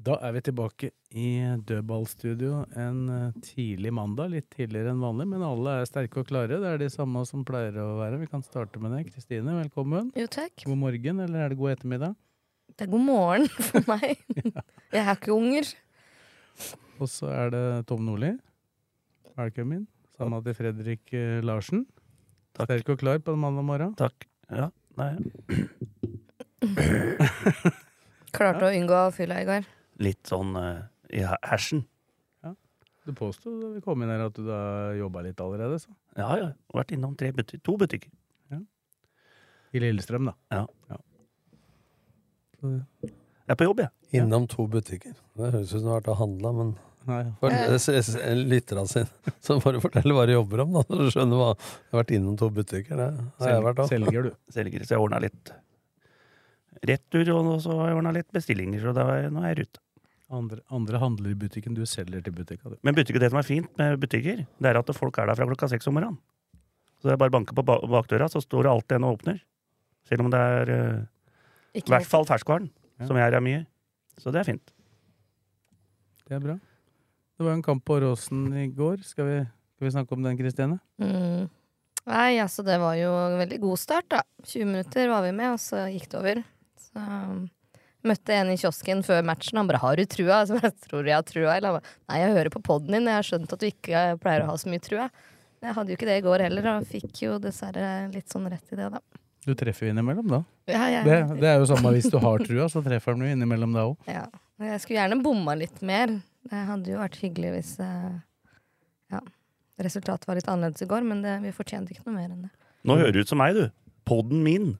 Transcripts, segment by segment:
Da er vi tilbake i dødballstudio en eh, tidlig mandag, litt tidligere enn vanlig, men alle er sterke og klare. Det er de samme som pleier å være. Vi kan starte med deg. Kristine, velkommen. Jo, takk. God morgen, eller er det god ettermiddag? Det er god morgen for meg. Jeg har ikke unger. Og så er det Tom Nordli. Velkommen. Samme til Fredrik Larsen. Takk. Sterk og klar på en mandag morgen. Takk. Ja, nei, Klarte å unngå fylla i går. Litt sånn uh, i hersen. hersen. Du påsto da vi kom inn her at du da jobba litt allerede, så. Ja, ja. Vært innom tre buti to butikker. I Lillestrøm, da. Ja. Så, Jeg er på jobb, jeg. Innom to butikker. Det høres ut som du har vært og handla, men nei, for lytterne sine så bare forteller hva du jobber om, da, så du skjønner hva Jeg har vært innom to butikker. Det har jeg vært òg. selger du. Selger, så jeg ordna litt retur, og så har jeg ordna litt bestillinger, så da er, nå er jeg ute. Andre, andre handler i butikken, du selger til butikka, du. Men butikker, det som er fint med butikker, det er at folk er der fra klokka seks om morgenen. Så det er bare å banke på ba- bakdøra, så står det alltid en og åpner. Selv om det er eh, i hvert fall ferskvaren, Ja. som jeg er mye. Så det er fint. Det er bra. Det var jo en kamp på Åråsen i går. Skal vi, skal vi snakke om den, Kristine? Mm. Nei, altså, det var jo en veldig god start, da. 20 minutter var vi med, og så gikk det over. Så møtte en i kiosken før matchen, han bare 'Har du trua?' Så jeg tror jeg har trua. Eller han bare 'Nei, jeg hører på poden din, jeg har skjønt at du ikke pleier å ha så mye trua'. Jeg hadde jo ikke det i går heller, og fikk jo dessverre litt sånn rett i det, da. Du treffer jo innimellom, da. Ja, ja. Det, det er jo samme hvis du har trua, så treffer den jo innimellom da òg. Ja. Jeg skulle gjerne bomma litt mer. Det hadde jo vært hyggelig hvis eh, ja, resultatet var litt annerledes i går, men det, vi fortjente ikke noe mer enn det. Nå hører du ut som meg, du. Podden min.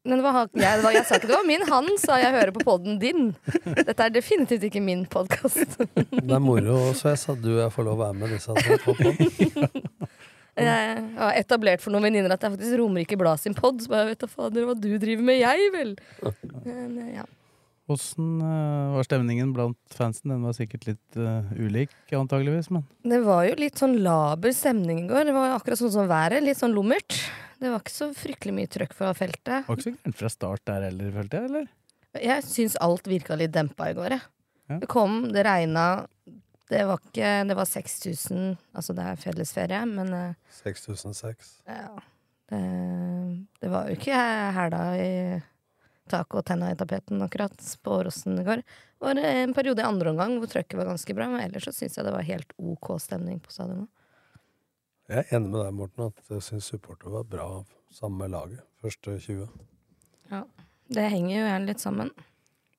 Men det var, jeg, det var, jeg sa ikke det var min. Han sa jeg hører på poden din. Dette er definitivt ikke min podkast. Det er moro, så jeg sa du jeg får lov å være med disse podden. Jeg har etablert for noen venninner at det er faktisk Romerike Blad sin pod. Så bare vet da fader hva du driver med, jeg vel! Men, eh, ja. Åssen eh, var stemningen blant fansen? Den var sikkert litt uh, ulik, antageligvis, men Det var jo litt sånn laber stemning i går. Det var akkurat sånn som været. Litt sånn lummert. Det var ikke så fryktelig mye trøkk fra feltet. var ikke så gærent fra start der heller, følte jeg, eller? Jeg syns alt virka litt dempa i går, jeg. Ja. Det kom, det regna. Det var ikke Det var 6000, altså det er fellesferie, men eh, 6006. ja. Det, det var jo ikke hæla i taket og tenna i tapeten akkurat på Åråsen i går. Det var en periode i andre omgang hvor trøkket var ganske bra, men ellers så syns jeg det var helt ok stemning på stadionet. Jeg er enig med deg, Morten, at jeg syns supporter var bra sammen med laget. Første 20. Ja. Det henger jo gjerne litt sammen.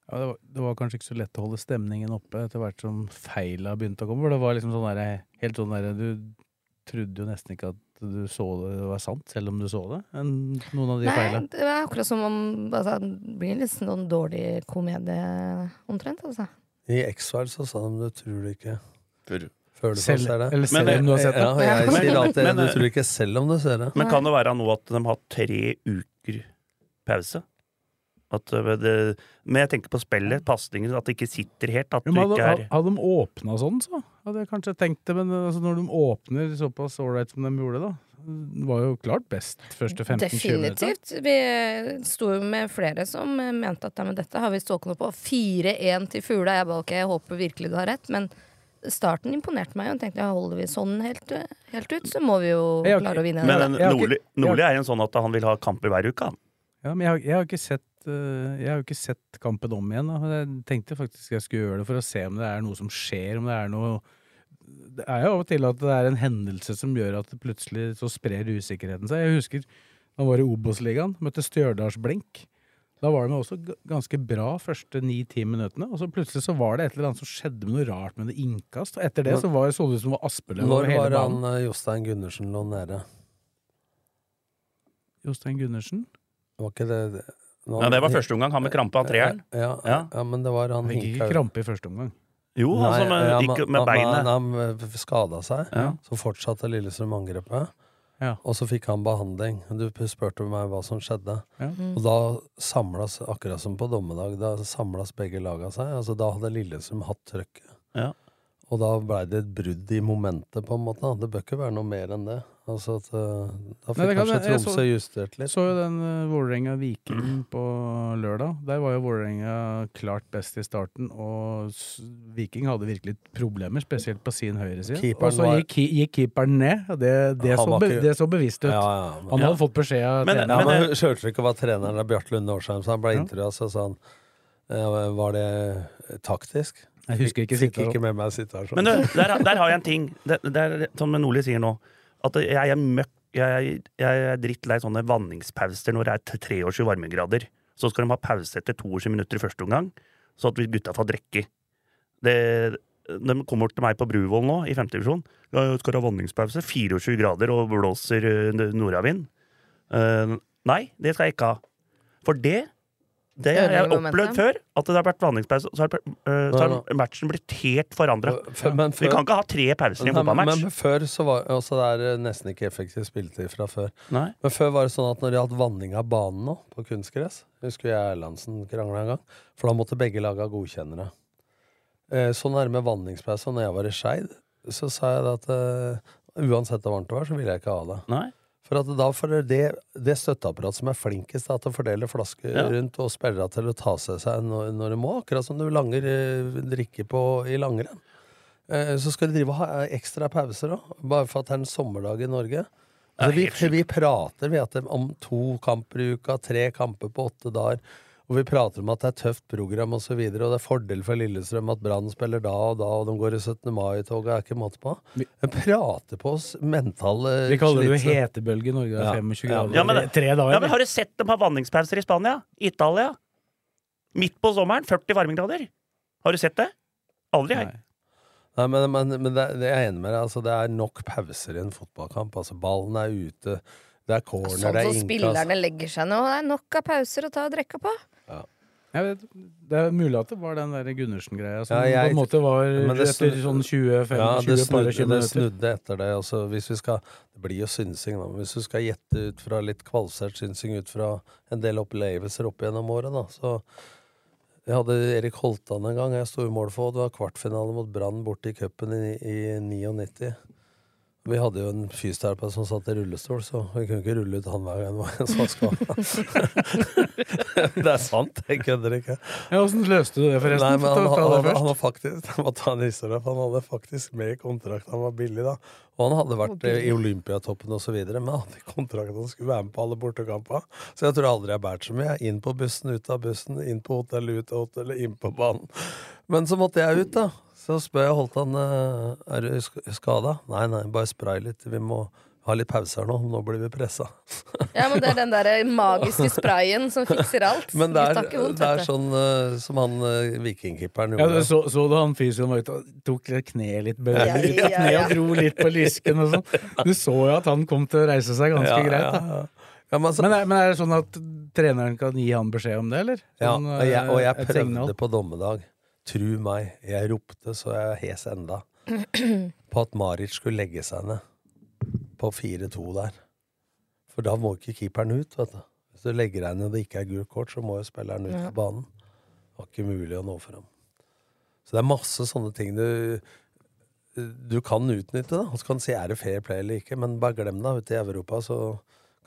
Ja, det, var, det var kanskje ikke så lett å holde stemningen oppe etter hvert som feila begynte å komme. For det var liksom sånn der, helt sånn derre Du trodde jo nesten ikke at du så det var sant, selv om du så det. En, noen av de Nei, feila. det var akkurat som om altså, Det blir litt sånn dårlig komedie omtrent, altså. I X-Files så sa de du tror det ikke Før. Før du Selv, ser det. eller selv Men, om du har sett det. Ja, jeg Men- sier alltid men- du tror ikke selv om du ser det. Men kan det være nå at de har tre uker pause? At øh, det, men jeg tenker på spillet, pasningen, at det ikke sitter helt. At Jo, men hadde, ikke er hadde de åpna sånn, så hadde jeg kanskje tenkt det. Men altså, når de åpner såpass ålreit som de gjorde, da det var jo klart best første 15-20 minutter. Definitivt. Vi sto jo med flere som eh, mente at ja, men dette har vi stående på. 4-1 til Fugla. Jeg bare ok, jeg håper virkelig du har rett, men starten imponerte meg. Og tenkte ja, holder vi sånn helt, helt ut, så må vi jo klare å vinne. Men Nordli, Nordli er jo en sånn at han vil ha kamper hver uke. han. Ja, men jeg, har- jeg har ikke sett eh, Jeg har jo ikke sett kampen om igjen. Da. Jeg tenkte faktisk jeg skulle gjøre det for å se om det er noe som skjer. Om det er noe Det er jo av og til at det er en hendelse som gjør at det plutselig så sprer usikkerheten seg. Jeg husker da han var i Obos-ligaen, møtte Stjørdals-Blink. Da var de også ganske bra første ni-ti minuttene, og så plutselig så var det et eller annet som skjedde med noe rart med det innkast. Og etter det så var det så ut som det var Aspeløv over Når var han eh, Jostein Gundersen lå nede? Jostein Gundersen. Var ikke det Nå- Ja, det var første omgang, han med krampe, han treeren. Ja, ja, Ja. ja, men det var han Han fikk ikke krampe i første omgang. Jo, Nei, altså med, ja, gikk men- med beinet. men Han skada seg, Ja. så fortsatte Lillestrøm angrepet. Ja. Og så fikk han behandling. Du spurte meg hva som skjedde. Ja. Og da samlas, akkurat som på dommedag, da samlas begge laga seg. Altså Da hadde Lillestrøm hatt trøkket. Ja. Og da blei det et brudd i momentet, på en måte. Det bør ikke være noe mer enn det. Altså at uh, Da fikk kanskje jeg Tromsø justert Jeg litt. så jo den uh, Vålerenga-Viking på lørdag. Der var jo Vålerenga klart best i starten, og s- Viking hadde virkelig problemer, spesielt på sin høyreside. Keeperen Og så var- gikk, gikk keeperen ned, det, det, så, be, ikke- det så bevisst ut. Ja, ja, men- Han hadde fått beskjed av Men- treneren. Ja, men det- ikke var treneren av Bjarte Lunde Årsheim, så han ble Ja. intervjua, så sa han eh, Var det taktisk? Jeg husker ikke Fikk ikke med meg situasjonen. Men du, der, der har jeg en ting. Det, det er sånn Nordli sier nå. At jeg er møkk Jeg, jeg er drittlei sånne vanningspauser når det er 23 varmegrader. Så skal de ha pause etter 22 minutter i første omgang, så at vi gutta får drikke. De kommer til meg på Bruvoll nå, i femtedivisjon. Ja, skal ha vanningspause. 24 grader og blåser eh, nordavind. Uh, nei, det skal jeg ikke ha. For det det har jeg opplevd før. At det har vært vanningspause, så har, uh, så har matchen blitt helt forandra. Vi kan ikke ha tre pauser i en fotballmatch. men, men før så var også det er eh, nesten ikke effektiv spilletid fra før. Nei. Men før var det sånn at når det gjaldt vanning av banen nå, på kunstgress Husker jeg og Erlandsen krangla en gang. For da måtte begge laga godkjennere. Så nærme med vanningspause. Og når jeg var i Skeid, så sa jeg det at uh, uansett hvor varmt det var, så ville jeg ikke ha det. Nei. For at da får det, det støtteapparatet som er flinkest da, til å fordele flasker Ja. rundt og spillere til å ta seg seg når, når de må, akkurat som du langer drikker på i langrenn. Eh, så skal de drive og ha ekstra pauser òg, bare for at det er en sommerdag i Norge. Altså, vi, vi prater vi, at om to kamper i uka, tre kamper på åtte dager. Og vi prater om at det er tøft program osv., og, så videre, og det er fordel for Lillestrøm at Brann spiller da og da, og de går i 17. mai-toget, er ikke måte på. Vi- prater på oss mentale Vi kaller det jo hetebølge i Norge. Det er 25 Ja, grader. Ja, men tre dager. Ja, men Har du sett dem ha vanningspauser i Spania? Italia? Midt på sommeren? 40 varmegrader? Har du sett det? Aldri, jeg. Nei. Men, men, men det, det er jeg enig med deg. Altså, det er nok pauser i en fotballkamp. Altså, ballen er ute, det er corner, Sånn det er som spillerne legger seg nå. Det er nok av pauser å ta og drikke på. Jeg vet, det er mulig at det var den der Gundersen-greia som Ja, jeg- på en måte var etter sånn sånn 20-25 Ja, det snudde, det snudde etter det. Altså, hvis vi skal, det blir jo synsing, da. Men hvis du skal gjette ut fra litt kvalifisert synsing ut fra en del opplevelser opp gjennom året, da, så Jeg hadde Erik Holtan en gang jeg sto i mål for, og det var kvartfinale mot Brann borte i cupen i, i 99. Vi hadde jo en fysioterapeut som satt i rullestol, så vi kunne ikke rulle ut han hver gang det var en det er sant, jeg kødder ikke. Ja, Åssen løste du det, forresten? Nei, men han, han, han, han var faktisk jeg må ta en historie, for han hadde faktisk med i kontrakt. Han var billig, da. Og han hadde vært i Olympiatoppen osv., men han hadde kontrakt han skulle være med på alle bortekampene. Så jeg tror aldri jeg har båret så mye. Inn på bussen, ut av bussen, inn på hotellet, ut av hotellet, inn på banen. Men så måtte jeg ut, da. Så spør jeg holdt han eh, er du sk- skada. Nei, nei, bare spray litt. Vi må ha litt pause her nå. Nå blir vi pressa. Ja, men Det er den der magiske sprayen som fikser alt. Men det er, vondt, det er sånn uh, som han uh, vikingkeeperen Ja, gjorde. du så, så du han fysioen tok kneet litt, bøy Ja, litt ja, kne og dro litt på lysken og sånn. Du så jo at han kom til å reise seg ganske Ja, greit. da. ja. Ja, men altså, Men er, men er det sånn at treneren kan gi han beskjed om det, eller? Ja, Sånn, og jeg, og jeg eh, signal? prøvde på dommedag. Tru meg, jeg ropte så jeg hes enda på at Maric skulle legge seg ned på 4-2 der. For da må ikke keeperen ut, vet du. Hvis du legger deg ned og det ikke er gult kort, så må jo spilleren ut på banen. Det var ikke mulig å nå fram. Så det er masse sånne ting du du kan utnytte, da. Og så kan du si er det fair play eller ikke, men bare glem det. Ute i Europa så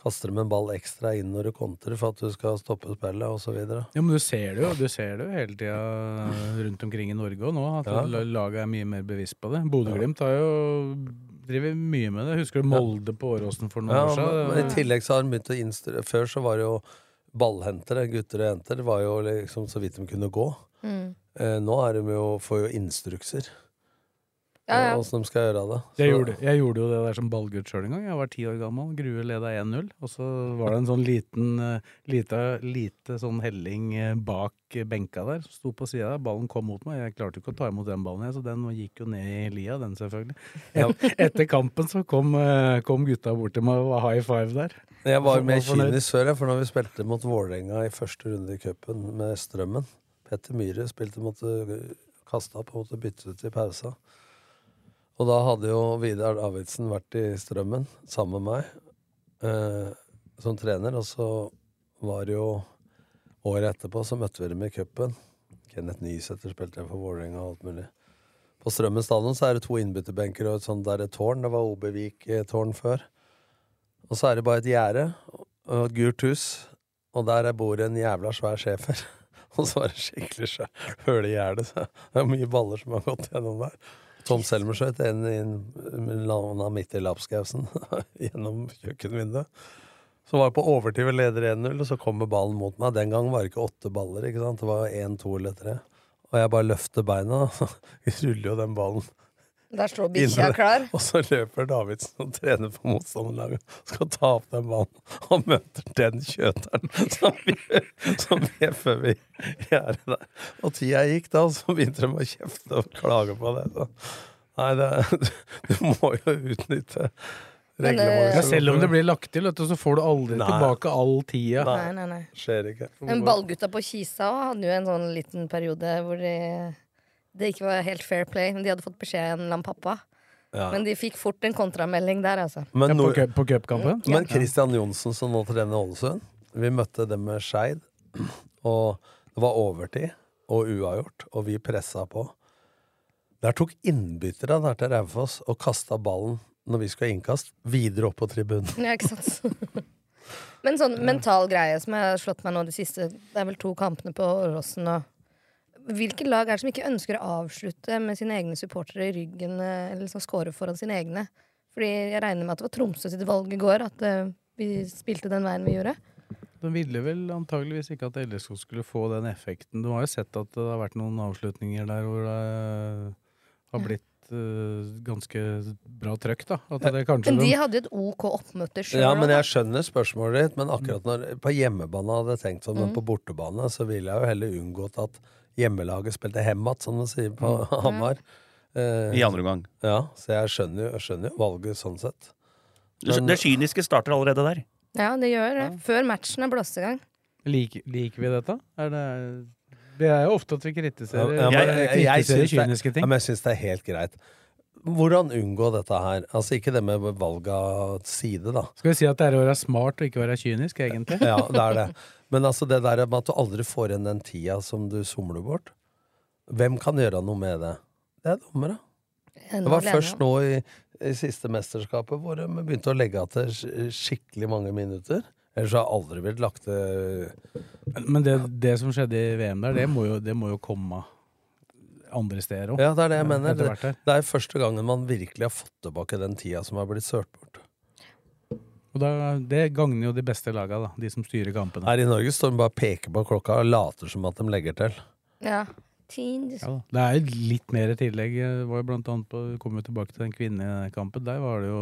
kaster dem en ball ekstra inn når du kontrer for at du skal stoppe spillet, og så videre. Ja, men du ser det jo, du ser det jo hele tida rundt omkring i Norge òg nå, at Ja. laget er mye mer bevisst på det. Bodø-Glimt har jo driver mye med det. Husker du Molde på Åråsen for noen Ja, år siden? men i tillegg så har de begynt å instruere Før så var det jo ballhentere, gutter og jenter. Det var jo liksom så vidt de kunne gå. Mm. Eh, nå er de jo, får jo instrukser Ja, ja. åssen de skal gjøre det. Jeg gjorde, jeg gjorde jo det der som ballgutt sjøl en gang. Jeg var ti år gammel. Grue leda 1-0. Og så var det en sånn liten eh, lite, lite sånn helling eh, bak benka der. Sto på sida der. Ballen kom mot meg. Jeg klarte ikke å ta imot den ballen, jeg, så den gikk jo ned i lia, den selvfølgelig. Et, etter kampen så kom, eh, kom gutta bort til meg og var high five der. Jeg var fornøyd. kynisk før, for når vi spilte mot Vålerenga i første runde i cupen med Strømmen Petter Myhre spilte måtte kaste opp og måtte bytte ut i pausa. Og da hadde jo Vidar Davidsen vært i Strømmen sammen med meg eh, som trener, og så var det jo året etterpå så møtte vi dem i cupen. Kenneth Nysæter spilte jeg for Vålerenga og alt mulig. På Strømmen stadion så er det to innbytterbenker og et sånt der et tårn. Det var Obevik-tårn før. Og så er det bare et gjerde og et gult hus, og der bor en jævla svær schæfer. Og så var det skikkelig skjær- høl i gjerdet. Det er mye baller som har gått gjennom der. Tom Selmer skjøt en landa midt i lapskausen gjennom kjøkkenvinduet. Så var jeg på overtid ved leder 1-0, og så kommer ballen mot meg. Den gangen var det ikke åtte baller, ikke sant? det var én, to eller tre. Og jeg bare løfter beina, så ruller jo den ballen Der står bikkja klar. Og så løper Davidsen og trener på motstanderlaget. Skal ta opp den ballen. Og møter den kjøteren som vi, som vi før vi gjerdet der. Og tida gikk da, og så begynte de å kjefte og klage på det. Så. Nei, det, du må jo utnytte Men, eh, reglementet. Ja, selv om det blir lagt til, så får du aldri Nei. tilbake all tida. Nei, nei, nei. Skjer ikke. Men ballgutta på Kisa hadde jo en sånn liten periode hvor de, det ikke var helt fair play. Men de hadde fått beskjed av en eller annen pappa. Ja. Men de fikk fort en kontramelding der, altså. Men, Ja, på cup- på cupkampen? men Christian Johnsen, som nå trener Ålesund, vi møtte dem med Skeid. Og det var overtid og uavgjort, og vi pressa på. Der tok innbytterne der til Raufoss og kasta ballen når vi skulle ha innkast, videre opp på tribunen. Ja, ikke sant? Men sånn mental greie som jeg har slått meg nå de siste Det er vel to kampene på Åråsen og Hvilke lag er det som ikke ønsker å avslutte med sine egne supportere i ryggen, eh, eller liksom score foran sine egne? Fordi jeg regner med at det var Tromsø sitt valg i går, at eh, vi spilte den veien vi gjorde. De ville vel antageligvis ikke at LSK skulle få den effekten. Du har jo sett at det har vært noen avslutninger der hvor det har blitt eh, ganske bra trøkk, da. At det Men de de- hadde jo et OK oppmøte sjøl. Ja, men jeg skjønner spørsmålet ditt, men akkurat når på hjemmebane hadde jeg tenkt sånn, men Mm. på bortebane så ville jeg jo heller unngått at hjemmelaget spilte hemmat, som de sier på Hamar. Eh, I andre omgang. Ja, så jeg skjønner jo, jeg skjønner jo valget sånn sett. Men- Det kyniske starter allerede der. Ja, det gjør det. Før matchen er blåst i gang. Liker, liker vi dette? Er det Det er jo ofte at vi kritiserer, Ja, men jeg- jeg kritiserer syns det- ting. Ja, men jeg syns det er helt greit. Hvordan unngå dette her? Altså Ikke det med valg av side, da. Skal vi si at det er å være smart og ikke være kynisk, egentlig? Ja, det er det. Men altså det der med at du aldri får igjen den tida som du somler bort. Hvem kan gjøre noe med det? Det er dommere. Det var først nå i, i siste mesterskapet hvor de begynte å legge av til skikkelig mange minutter. Ellers har jeg aldri blitt lagt til Men- Men det, det som skjedde i VM der, det må jo, det må jo komme andre steder òg. Ja, det er det jeg mener. Det, det er første gangen man virkelig har fått tilbake den tida som har blitt sølt bort. Og da, det gagner jo de beste laga, da. De som styrer kampene. Her i Norge står de bare og peker på klokka og later som at de legger til. Ja. Ja, det er jo litt mer tillegg. Det var jo blant annet på, vi kom jo tilbake til den kvinnekampen. Der var det jo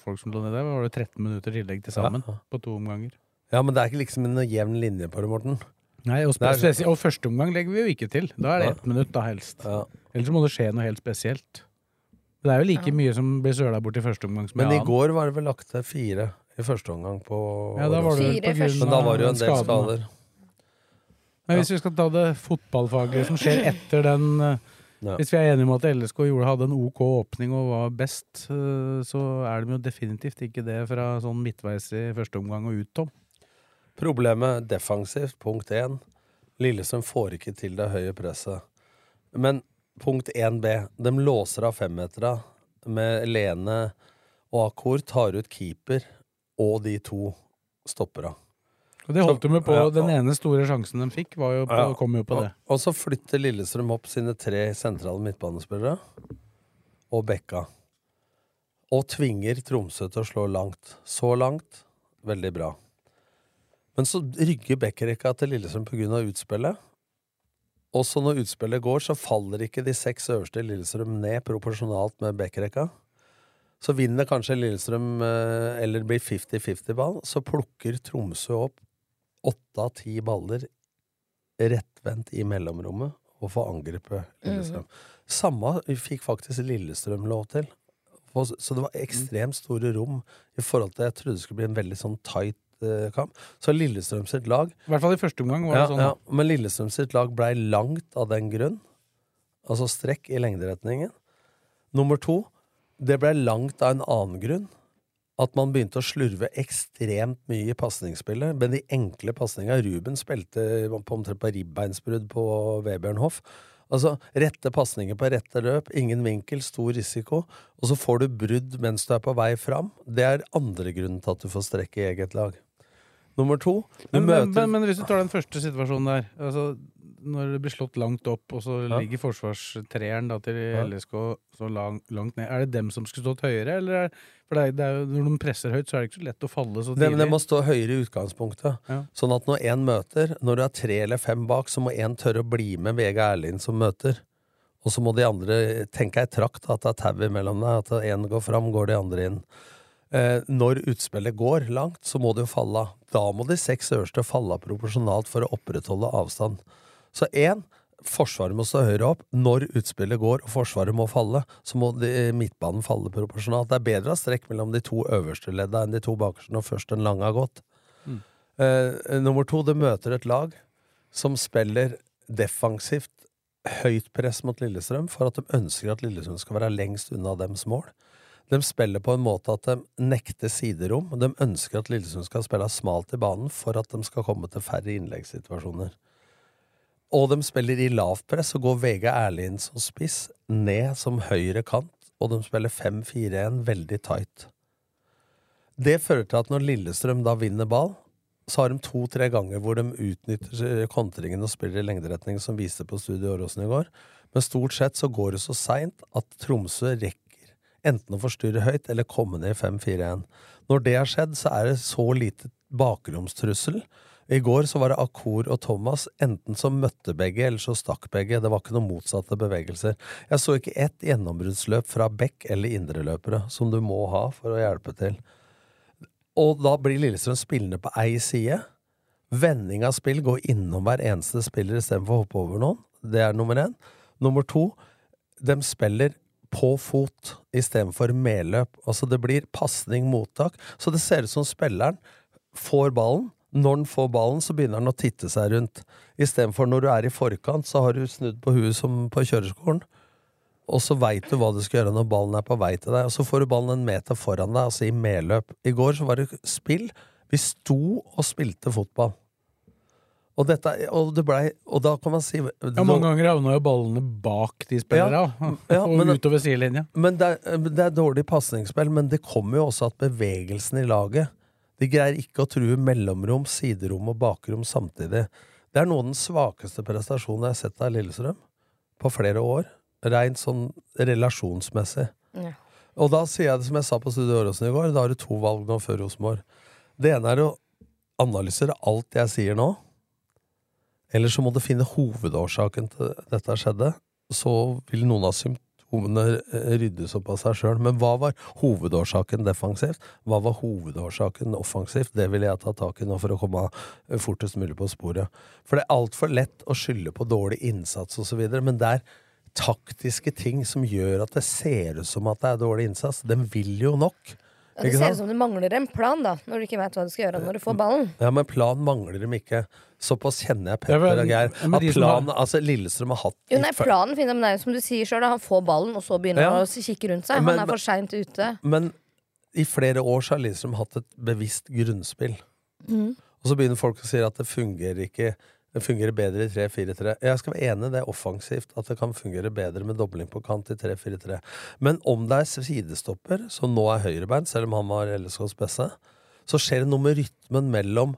folk som lå ned der. var det 13 minutter tillegg til sammen Ja. på to omganger. Ja, men det er ikke liksom en jevn linje på det, Morten. Nei, og, er- og første omgang legger vi jo ikke til. Da er det ett minutt, da helst. Ja. Ellers må det skje noe helt spesielt. Det er jo like mye som blir søla bort i første omgang som Men i annen. går var det vel lagt til fire i første omgang på Ja, da var det Fire på grunn Men da var det jo en del skader. Men hvis vi skal ta det fotballfaglige som skjer etter den eh, Ja. Hvis vi er enige om at LSK gjorde, hadde en OK åpning og var best, eh, så er de jo definitivt ikke det fra sånn midtveis i første omgang og ut, Tom. Problemet defensivt, punkt én. Lillesund får ikke til det høye presset. Men punkt 1B, de låser av femmetera med Lene og Akor, tar ut keeper og de to stoppera. Og det holdt de jo på. Ja. Den ene store sjansen de fikk, var jo på, Ja. kom jo på det. Og, og så flytter Lillestrøm opp sine tre sentrale midtbanespillere og Bekka. Og tvinger Tromsø til å slå langt. Så langt, veldig bra. Men så rygger Bekkerekka til Lillestrøm pga. utspillet. Og så når utspillet går, så faller ikke de seks øverste i Lillestrøm ned proporsjonalt med Bekkerekka. Så vinner kanskje Lillestrøm, eh, eller blir 50-50-ball. Så plukker Tromsø opp åtte av ti baller rettvendt i mellomrommet og får angrepet Lillestrøm. Samme fikk faktisk Lillestrøm lov til. Så det var ekstremt store rom i forhold til Jeg trodde det skulle bli en veldig sånn tight eh, kamp. Så Lillestrøm sitt lag I hvert fall i første omgang var ja, det sånn. ja, Men Lillestrøm sitt lag blei langt av den grunn. Altså strekk i lengderetningen. Nummer to, det ble langt av en annen grunn. At man begynte å slurve ekstremt mye i pasningsspillet. Men de enkle pasninga Ruben spilte på omtrent på ribbeinsbrudd på Vebjørn Hoff. Altså, rette pasninger på rette løp, ingen vinkel, stor risiko. Og så får du brudd mens du er på vei fram. Det er andre grunnen til at du får strekk i eget lag. Nummer to, Men, men, men, men hvis du tar den første situasjonen der altså, Når det blir slått langt opp, og så Ja. ligger forsvarstreeren da, til. LSK så lang, langt ned, er det dem som skulle stått høyere? Eller er, for det er, det er når de presser høyt, så er det ikke så lett å falle så Det, tidlig. det må stå høyere i utgangspunktet. Ja. Sånn at når én møter, når du er tre eller fem bak, så må én tørre å bli med Vega Erlind som møter. Og så må de andre tenke ei trakt, at det er tau imellom deg, at én går fram, går de andre inn. Eh, når utspillet går langt, så må det jo falle av. Da må de seks øverste falle av proporsjonalt for å opprettholde avstand. Så én, Forsvaret må stå høyere opp. Når utspillet går og Forsvaret må falle, så må de, midtbanen falle proporsjonalt. Det er bedre å ha strekk mellom de to øverste ledda enn de to bakerste når først den lange har gått. Eh, nummer to, det møter et lag som spiller defensivt høyt press mot Lillestrøm for at de ønsker at Lillestrøm skal være lengst unna dems mål. De spiller på en måte at de nekter siderom. De ønsker at Lillestrøm skal spille smalt i banen for at de skal komme til færre innleggssituasjoner. Og de spiller i lavt press og går Vega Erlind som spiss, ned som høyre kant, og de spiller 5-4-1 veldig tight. Det fører til at når Lillestrøm da vinner ball, så har de to-tre ganger hvor de utnytter kontringen og spiller i lengderetning, som viste på Studio Åråsen i går. Men stort sett så går det så seint at Tromsø rekker enten å forstyrre høyt eller komme ned i 5-4-1. Når det har skjedd, så er det så lite bakromstrussel. I går så var det Akor og Thomas enten så møtte begge, eller så stakk begge. Det var ikke noen motsatte bevegelser. Jeg så ikke ett gjennombruddsløp fra bekk eller indreløpere, som du må ha for å hjelpe til. Og da blir Lillestrøm spillende på ei side. Vending av spill går innom hver eneste spiller istedenfor å hoppe over noen. Det er nummer én. Nummer to, de spiller på fot istedenfor medløp. Altså det blir pasning, mottak. Så det ser ut som spilleren får ballen. Når han får ballen, så begynner han å titte seg rundt. Istedenfor når du er i forkant, så har du snudd på huet som på kjøreskolen. Og så veit du hva du skal gjøre når ballen er på vei til deg. Og så får du ballen en meter foran deg, altså i medløp. I går så var det spill. Vi sto og spilte fotball. Og, dette, og, det ble, og da kan man si Ja, Mange ganger havna jo ballene bak de spillerne, Ja, ja, og men- utover sidelinja. Men det er, det er dårlig pasningsspill, men det kommer jo også at bevegelsen i laget De greier ikke å true mellomrom, siderom og bakrom samtidig. Det er noe av den svakeste prestasjonen jeg har sett av Lillestrøm på flere år. Rent sånn relasjonsmessig. Ja. Og da sier jeg det som jeg sa på Studio Åråsen i går, da har du to valg nå før Rosenborg. Det ene er å analysere alt jeg sier nå. Eller så må du finne hovedårsaken til dette skjedde. Så vil noen av symptomene eh, ryddes opp av seg sjøl. Men hva var hovedårsaken defensivt? Hva var hovedårsaken offensivt? Det vil jeg ta tak i nå for å komme fortest mulig på sporet. For det er altfor lett å skylde på dårlig innsats osv., men det er taktiske ting som gjør at det ser ut som at det er dårlig innsats. De vil jo nok. Ja, det ser ut som du mangler en plan, da, når du ikke vet hva du skal gjøre når du får ballen. Ja, men plan mangler dem ikke. Såpass kjenner jeg Petter og Geir. At plan, altså Lillestrøm har hatt Jo, nei, planen finner, men det er jo som du sier sjøl, han får ballen, og så begynner Ja. han å kikke rundt seg. Men- Han er for seint ute. Men i flere år så har Lillestrøm hatt et bevisst grunnspill. Mm. Og så begynner folk å si at det fungerer ikke det fungerer bedre i 3-4-3. Jeg skal være enig, det er offensivt at det kan fungere bedre med dobling på kant i 3-4-3. Men om det er sidestopper, som nå er høyrebeint, selv om han var LSKs beste, så skjer det noe med rytmen mellom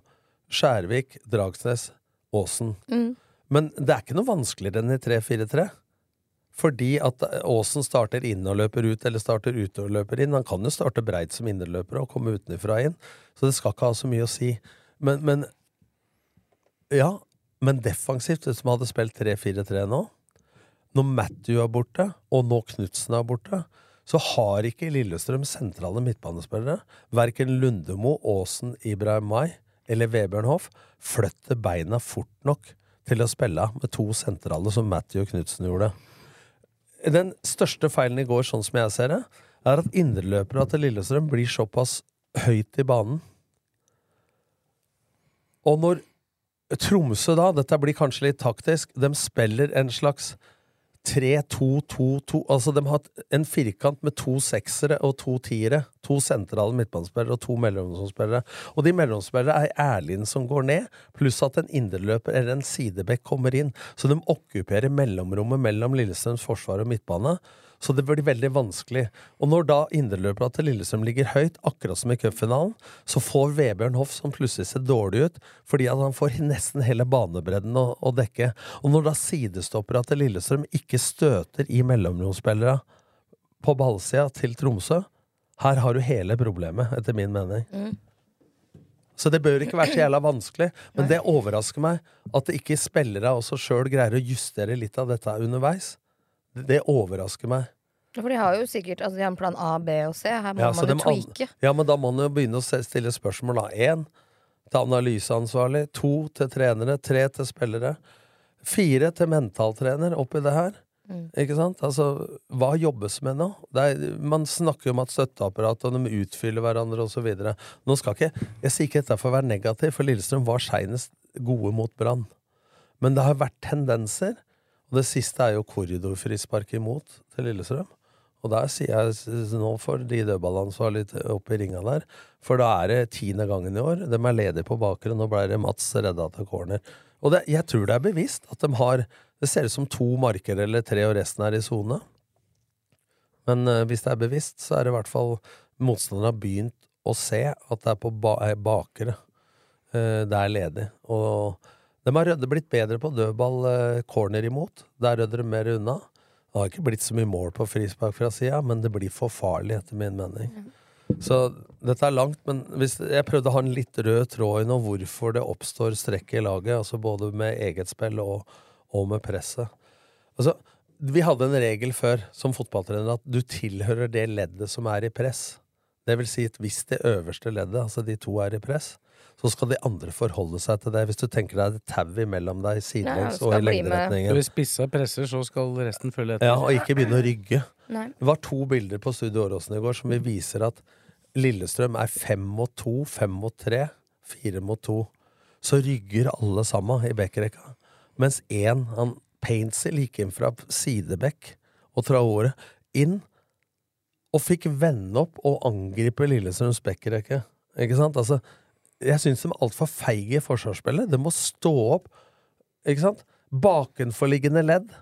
Skjærvik, Dragsnes, Aasen. Mm. Men det er ikke noe vanskeligere enn i 3-4-3. Fordi at Aasen starter inn og løper ut, eller starter ut og løper inn. Han kan jo starte breit som indreløper og komme utenfra inn. Så det skal ikke ha så mye å si. Men, men Ja, men defensivt, man hadde spilt 3-4-3 nå Når Matthew er borte, og nå Knutsen er borte, så har ikke Lillestrøm sentrale midtbanespillere. Verken Lundemo, Aasen, Ibrahim Mai eller Vebjørn Hoff flytter beina fort nok til å spille med to sentrale, som Matthew og Knutsen gjorde. Den største feilen i går, sånn som jeg ser det, er at indreløperne til Lillestrøm blir såpass høyt i banen Og når Tromsø da, dette blir kanskje litt taktisk, de spiller en slags 3-2-2-2 Altså, de har en firkant med to seksere og to tiere. To sentrale midtbanespillere og to mellomspillere. Og de mellomspillere er Erlind som går ned, pluss at en indreløper eller en sidebekk kommer inn. Så de okkuperer mellomrommet mellom Lillestrøms forsvar og midtbane. Så det blir veldig vanskelig. Og når da indreløperne til Lillestrøm ligger høyt, akkurat som i cupfinalen, så får Vebjørn Hoff, som plutselig ser dårlig ut, fordi at han får nesten hele banebredden å, å dekke. Og når da sidestopperne til Lillestrøm ikke støter i mellomromsspillere på ballsida til Tromsø, her har du hele problemet, etter min mening. Så det bør ikke være så jævla vanskelig, men det overrasker meg at det ikke spillere også sjøl greier å justere litt av dette underveis. Det, overrasker meg. For de har jo sikkert altså, de har en plan A, B og C. Her må Ja, man jo tweake. Ja, men da må man jo begynne å stille spørsmål. da. Én til analyseansvarlig. To til trenere. Tre til spillere. Fire til mentaltrener oppi det her. Mm. Ikke sant? Altså, hva jobbes med nå? Er, man snakker jo om at støtteapparatene og de utfyller hverandre osv. Nå skal ikke Jeg sier ikke dette for å være negativ, for Lillestrøm var seinest gode mot Brann. Men det har vært tendenser, og det siste er jo korridorfrispark imot til Lillestrøm. Og der sier jeg nå får de dødballansvarlige opp i ringa der, for da er det tiende gangen i år. De er ledige på bakre, nå ble det Mats redda til corner. Og det, jeg tror det er bevisst at de har Det ser ut som to marker eller tre, og resten er i sone. Men uh, hvis det er bevisst, så er det i hvert fall motstanderen har begynt å se at det er på ba bakre. bakere. Eh, det er ledig. Og de har blitt bedre på dødball eh, corner imot. Der rødder de mer unna. Det har ikke blitt så mye mål på frispark fra sida, men det blir for farlig, etter min mening. Så dette er langt, men hvis, jeg prøvde å ha en litt rød tråd i nå hvorfor det oppstår strekk i laget, altså både med eget spill og, og med presset. Altså, vi hadde en regel før som fotballtrener at du tilhører det leddet som er i press. Det vil si at hvis det øverste leddet, altså de to, er i press, så skal de andre forholde seg til det. Hvis du tenker deg et tau imellom deg sidelengs og i lengderetningen. Hvis spissa presser, så skal resten følge etter. Ja, og ikke begynne å rygge. Nei. Det var to bilder på Studio Åråsen i går som vi viser at Lillestrøm er fem mot to, fem mot tre, fire mot to. Så rygger alle sammen i backrekka. Mens én, han Paintsy, gikk inn fra sidebekk og Traore inn og fikk vende opp og angripe Lillestrøms backrekke. Ikke sant? Altså, jeg syns de er altfor feige i forsvarsspillet. De må stå opp. Ikke sant? Bakenforliggende ledd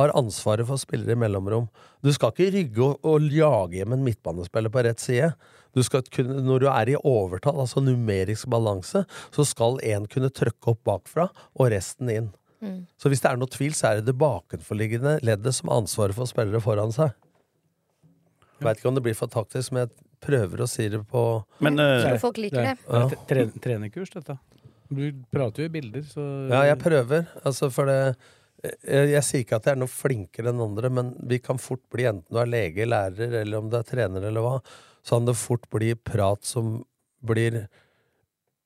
har ansvaret for spillere i mellomrom. Du skal ikke rygge og, og jage hjem en midtbanespiller på rett side. Du skal når du er i overtall, altså numerisk balanse, så skal én kunne trykke opp bakfra, og resten inn. Mm. Så hvis det er noe tvil, så er det det bakenforliggende leddet som har ansvaret for spillere foran seg. Jeg veit ikke om det blir for taktisk, men jeg prøver å si det på Men uh, Tror folk liker det. Det er tre trenerkurs, dette. Du prater jo i bilder, så Ja, jeg prøver. Altså, for det jeg, jeg sier ikke at jeg er noe flinkere enn andre, men vi kan fort bli, enten du er lege, lærer, eller om du er trener, eller hva, så kan det fort bli prat som blir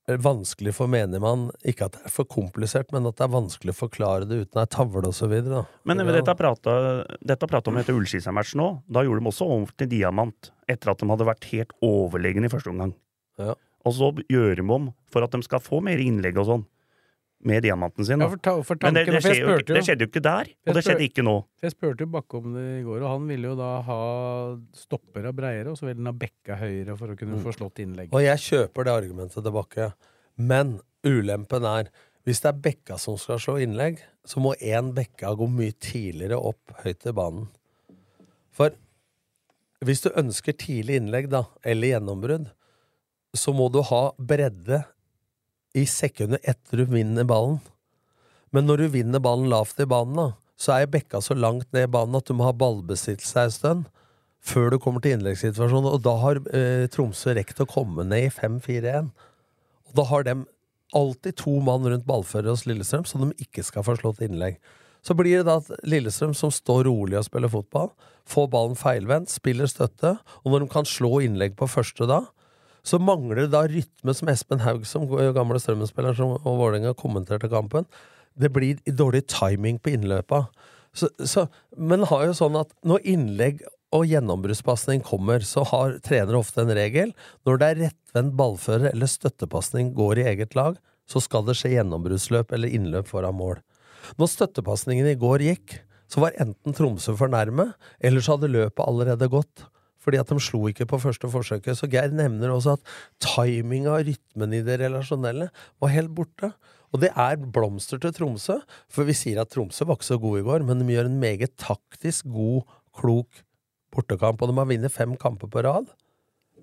vanskelig for menigmann. Ikke at det er for komplisert, men at det er vanskelig å forklare det uten ei tavle videre. Men Ja. dette prata, dette prata om etter Ullskisa-matchen òg. Da gjorde de også om til diamant, etter at de hadde vært helt overlegne i første omgang. Ja. Og så gjør de om for at de skal få mer innlegg og sånn, med diamanten sin. Ja, for, ta, for Men det, tanken, det, for jo, jo, det skjedde jo ikke der, og og det skjedde ikke nå. jeg spurte jo Bakke om det i går, og han ville jo da ha stopper av breiere, og så ville han ha bekka høyere for å kunne Mm. få slått innlegg. Og jeg kjøper det argumentet til Bakke, Men ulempen er hvis det er Bekka som skal slå innlegg, så må én Bekka gå mye tidligere opp høyt i banen. For hvis du ønsker tidlig innlegg, da, eller gjennombrudd, så må du ha bredde i sekundet etter du vinner ballen. Men når du vinner ballen lavt i banen, da, så er Bekka så langt ned i banen at du må ha ballbesittelse en stund før du kommer til innleggssituasjonen. Og da har eh, Tromsø rekt å komme ned i 5-4-1. Og da har de alltid to mann rundt ballfører hos Lillestrøm, så de ikke skal få slått innlegg. Så blir det da at Lillestrøm, som står rolig og spiller fotball, får ballen feilvendt, spiller støtte, og når de kan slå innlegg på første da, så mangler det da rytme som Espen Haug, som gamle Strømmen-spiller som- og Vålerenga kommenterte kampen. Det blir dårlig timing på innløpa. Så, så, men har jo sånn at når innlegg og gjennombruddspasning kommer, så har trenere ofte en regel. Når det er rettvendt ballfører eller støttepasning går i eget lag, så skal det skje gjennombruddsløp eller innløp foran mål. Når støttepasningen i går gikk, så var enten Tromsø for nærme, eller så hadde løpet allerede gått. Fordi at de slo ikke på første forsøket. Så Geir nevner også at timinga og rytmen i det relasjonelle var helt borte. Og det er blomster til Tromsø, for vi sier at Tromsø var ikke så god i går, men de gjør en meget taktisk god, klok bortekamp, og de har vunnet fem kamper på rad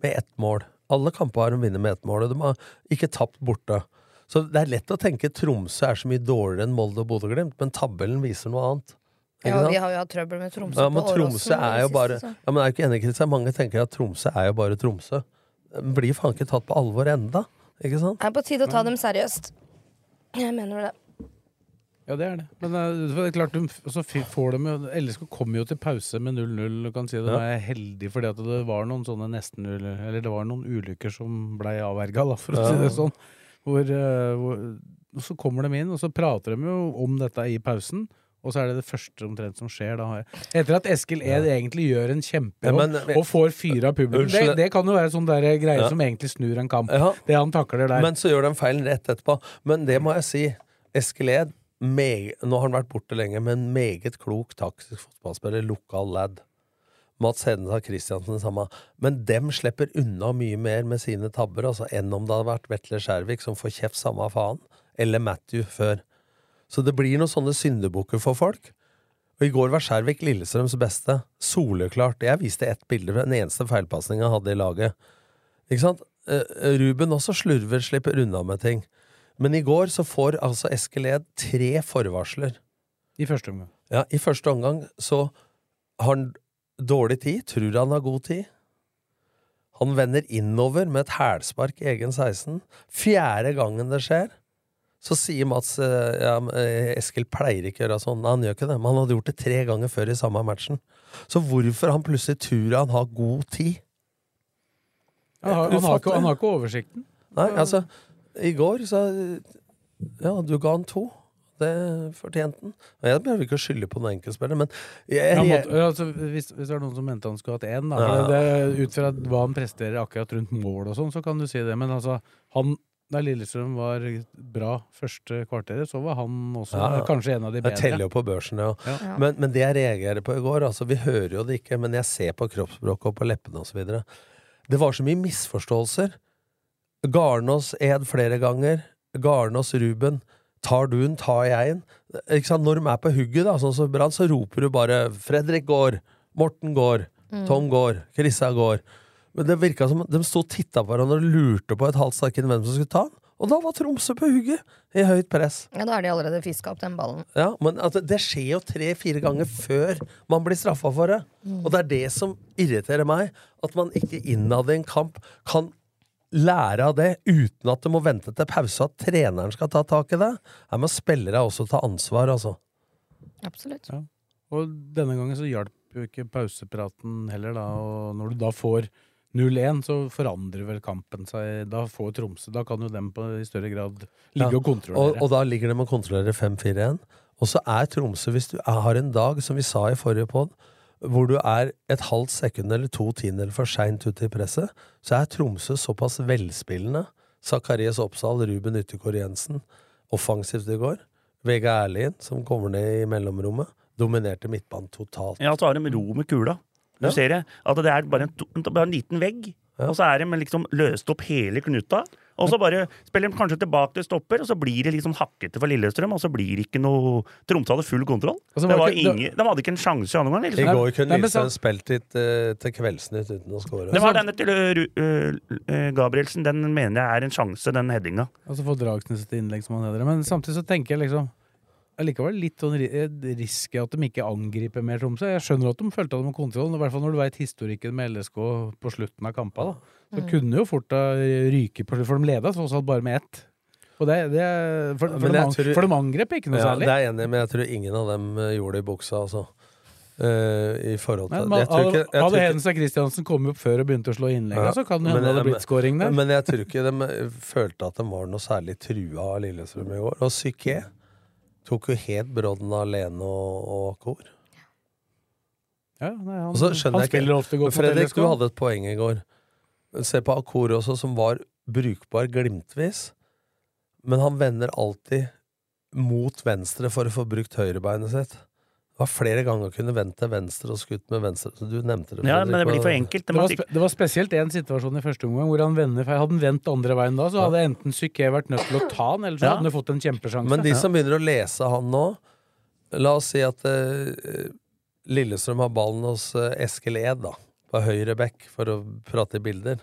med ett mål. Alle kamper har de vunnet med ett mål, og de har ikke tapt borte. Så det er lett å tenke Tromsø er så mye dårligere enn Molde og Bodø-Glimt, men tabellen viser noe annet. Ja, vi har jo hatt trøbbel med Tromsø Ja, men på Tromsø er jo bare. Ja, men er du ikke enig, Kristian? Mange tenker at Tromsø er jo bare Tromsø. Blir faen ikke tatt på alvor enda, ikke sant? Det er på tide å ta dem seriøst. Jeg mener det. Ja, det er det. Men eh, det er klart, de, så f- får de jo LSK kommer jo til pause med 0-0. Du kan si det. Ja. er heldig fordi at det var noen sånne nesten Eller det var noen ulykker som blei avverga, for å si det sånn. Hvor, eh, hvor, så kommer de inn, og så prater de jo om dette i pausen. Og så er det det første omtrent som skjer. Da. Etter at Eskil Ed egentlig gjør en Ja, kjempejobb ja, og får fyra publikum. Det, det kan jo være sånn greie Ja. som egentlig snur en kamp. Ja. Det han takler der. Men så gjør de feilen rett etterpå. Men det må jeg si. Eskil Ed, meg- nå har han vært borte lenge, men meget klok taktisk fotballspiller, lokal lad. Mats Hedenstad Christiansen samme. Men dem slipper unna mye mer med sine tabber altså, enn om det hadde vært Vetle Skjærvik som får kjeft samme faen, eller Matthew før. Så det blir noen sånne syndebukker for folk. Og I går var Skjervik Lillestrøms beste. Soleklart. Jeg viste ett bilde, den eneste feilpasninga han hadde i laget. Ikke sant? Eh, Ruben også slurver, slipper unna med ting. Men i går så får altså Eskil Ed tre forvarsler. I første omgang. Ja, I første omgang så har han dårlig tid, tror han har god tid. Han vender innover med et hælspark i egen 16. Fjerde gangen det skjer, så sier Mats eh, ja, eh, Eskil pleier ikke å gjøre sånn. Nei, han gjør ikke det, men han hadde gjort det tre ganger før i samme matchen. Så hvorfor han plutselig tror han har god tid? Han har, han, har ikke, han har ikke oversikten. Nei, altså, i går så Ja, du ga han to. Det fortjente han. Jeg behøver ikke å skylde på noen enkeltspiller, men jeg, jeg, måtte, altså, hvis, hvis det er noen som mente han skulle hatt én, da. Ja. Det, ut fra hva han presterer akkurat rundt mål og sånn, så kan du si det. Men altså, han da Lillestrøm var bra første kvarteret, så var han også Ja, ja. kanskje en av de bedre. Jeg teller jo på børsen, ja. Ja. Men, men det jeg reagerer på i går, altså, vi hører jo det ikke, men jeg ser på kroppsspråket og på leppene osv. Det var så mye misforståelser. Garnås Ed flere ganger. Garnås Ruben. Tar du den, tar jeg den. Ikke sant? Når de er på hugget, da, sånn som Brann, så roper du bare 'Fredrik går', 'Morten går', 'Tom går', 'Krissa går'. Men det virka som de sto og titta på hverandre og lurte på et halvt sekund hvem som skulle ta den. Og da var Tromsø på hugget, i høyt press. Ja, da har de allerede fiska opp den ballen. Ja, men altså, det- skjer jo tre-fire ganger før man blir straffa for det. Og det er det som irriterer meg. At man ikke innad i en kamp kan lære av det uten at du må vente til pause at treneren skal ta tak i det. Her må spillere også ta ansvar, altså. Absolutt. Ja. Og denne gangen så hjalp jo ikke pausepraten heller, da. Og når du da får 0-1, så forandrer vel kampen seg. Da får Tromsø Da kan jo dem på, i større grad ligge Ja. og kontrollere. Og, og da ligger de og kontrollerer 5-4-1. Og så er Tromsø, hvis du har en dag, som vi sa i forrige pod, hvor du er et halvt sekund eller to tiendedeler for seint ute i presset, så er Tromsø såpass velspillende. Zakarias Oppsal, Ruben Yttergård Jensen, offensivt i går. Vega Erlien, som kommer ned i mellomrommet, dominerte midtbanen totalt. Ja, så har de ro med kula. Du Ja. ser det, at det er bare en, bare en liten vegg, Ja. og så er de liksom løst opp hele knuta. Og så bare spiller de kanskje tilbake til stopper, og så blir det liksom hakkete for Lillestrøm, og så blir det ikke noe Tromsø hadde full kontroll. Altså, det var det- ingen, de hadde ikke en sjanse i andre omgang. I går kunne Lillestrøm så- spilt litt uh, til Kveldsnytt uten å score. Det var denne til uh, uh, uh, Gabrielsen. Den mener jeg er en sjanse, den headinga. Altså få Dragsnes et innlegg som han heter. Men samtidig så tenker jeg liksom Allikevel litt sånn eh, risky at de ikke angriper mer Tromsø. Jeg skjønner at de følte at de har kontroll, i hvert fall når du veit historikken med LSK på slutten av kampa. da. Så kunne jo fort da ryke på slutt, for de leda tross alt bare med ett. Og det, det, for, for, de, tror- for de angrep ikke noe Ja, særlig. det er jeg enig i, men jeg tror ingen av dem eh, gjorde det i buksa, altså. Uh, I forhold til men hadde ikke- hadde ikke- Hedenstad Christiansen kommet opp før og begynt å slå innlegg, Ja, så kan det hende det hadde blitt scoring der. Men jeg tror ikke de følte at de var noe særlig trua av Lillestrøm i går. Og Psyké tok jo helt brodden av Lene og, og Kor. Ja, nei, han, han spiller ikke- ofte godt Fredrik, du hadde et poeng i går. Se på Akor også, som var brukbar glimtvis. men han vender alltid mot venstre for å få brukt høyrebeinet sitt. Det var flere ganger å kunne vendt til venstre og skutt med venstre. Så du nevnte det. Ja, men det blir for enkelt. Det var, det var spesielt én situasjon i første omgang hvor han vender feil. Hadde han vendt andre veien da, så hadde enten Psyké vært nødt til å ta han, eller så Ja. hadde han fått en kjempesjanse. Men de som begynner å lese han nå La oss si at uh, Lillestrøm har ballen hos uh, Eskil Ed, da. På høyre back, for å prate i bilder.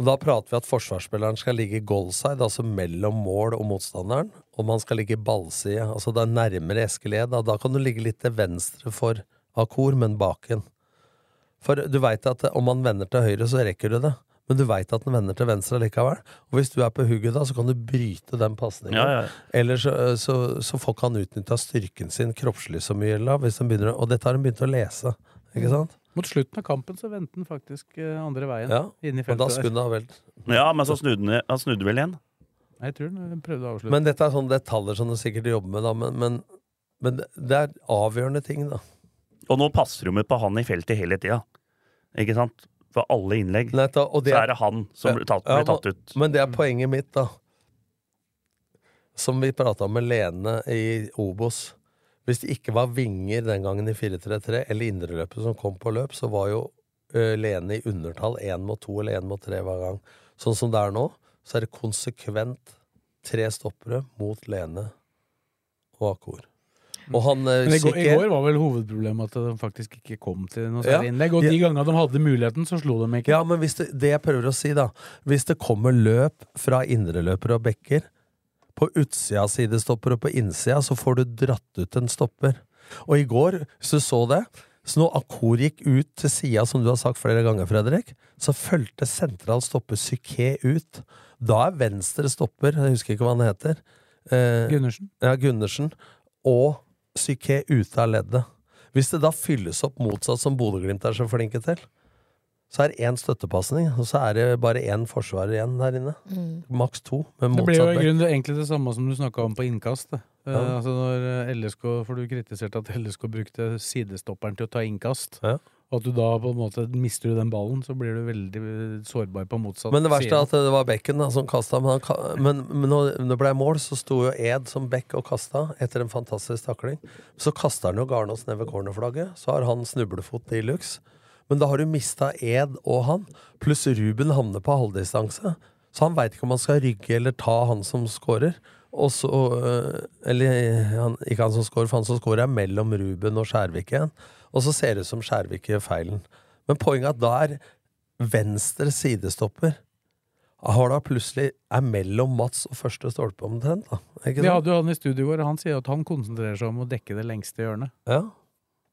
Og Da prater vi at forsvarsspilleren skal ligge goalside, altså mellom mål og motstanderen. Og man skal ligge i ballside, altså det er nærmere Eskil Ed. Da. da kan du ligge litt til venstre for Akor, men baken. For du veit at om han vender til høyre, så rekker du det. Men du veit at den vender til venstre likevel. Og hvis du er på hugget da, så kan du bryte den pasningen. Ja, ja. Eller så, så, så får ikke han utnytta styrken sin kroppslig så mye. Da, hvis de begynner, og dette har han begynt å lese. Ikke sant? Mot slutten av kampen så vendte han faktisk eh, andre veien. Ja, inn i Og da feltet skulle han vel Ja, men så snudde han, han snudde vel igjen. Jeg tror den prøvde å avslutte. Men dette er sånne detaljer som du sikkert jobber med, da. Men, men, men det er avgjørende ting, da. Og nå passer de på han i feltet hele tida. Ikke sant? For alle innlegg Nei, og det så er det han som blir tatt, blir tatt ut. Men det er poenget mitt, da. Som vi prata med Lene i Obos. Hvis det ikke var vinger den gangen i 4-3-3, eller indreløpet som kom på løp, så var jo Lene i undertall én mot to eller én mot tre hver gang. Sånn som det er nå, så er det konsekvent tre stoppere mot Lene og Akor. Og han eh, Men i går, I går var vel hovedproblemet at de faktisk ikke kom til noe Ja, særlig innlegg. Og de- de gangene de hadde muligheten, så slo de ikke. Ja, men hvis det, det jeg prøver å si, da Hvis det kommer løp fra indreløpere og bekker, på utsida av sidestopper og på innsida, så får du dratt ut en stopper. Og i går, hvis du så det Så når Akor gikk ut til sida, som du har sagt flere ganger, Fredrik, så fulgte sentral stopper Psyké ut. Da er venstre stopper, jeg husker ikke hva han heter eh, Gundersen. Ja, Gundersen. Og Psyké ute av leddet. Hvis det da fylles opp motsatt, som Bodø-Glimt er så flinke til, så er det én støttepasning, og så er det bare én forsvarer igjen der inne. Maks to. Med Det blir jo egentlig det samme som du snakka om på innkast. det. Eh, Ja. altså når eh, LSK, For du kritiserte at LSK brukte sidestopperen til å ta innkast. Ja. Og at du da på en måte mister du den ballen, så blir du veldig eh, sårbar på motsatt Men det verste er at det var bekken da, som kasta. Men, han, men, men når det ble mål, så sto jo Ed som bekk og kasta etter en fantastisk takling. Så kaster han jo Garnås ned ved cornerflagget. Så har han snublefot de luxe. Men da har du mista Ed og han, pluss Ruben havner på halvdistanse. Så han veit ikke om han skal rygge eller ta han som scorer. Og så øh, Eller han, ikke han som scorer, for han som scorer er mellom Ruben og Skjærvik igjen. Og så ser det ut som Skjærvik gjør feilen. Men poenget er at da er venstre sidestopper har da plutselig er mellom Mats og første stolpe omtrent. da Ikke Vi hadde jo han i studio i går, og han sier at han konsentrerer seg om å dekke det lengste hjørnet. Ja.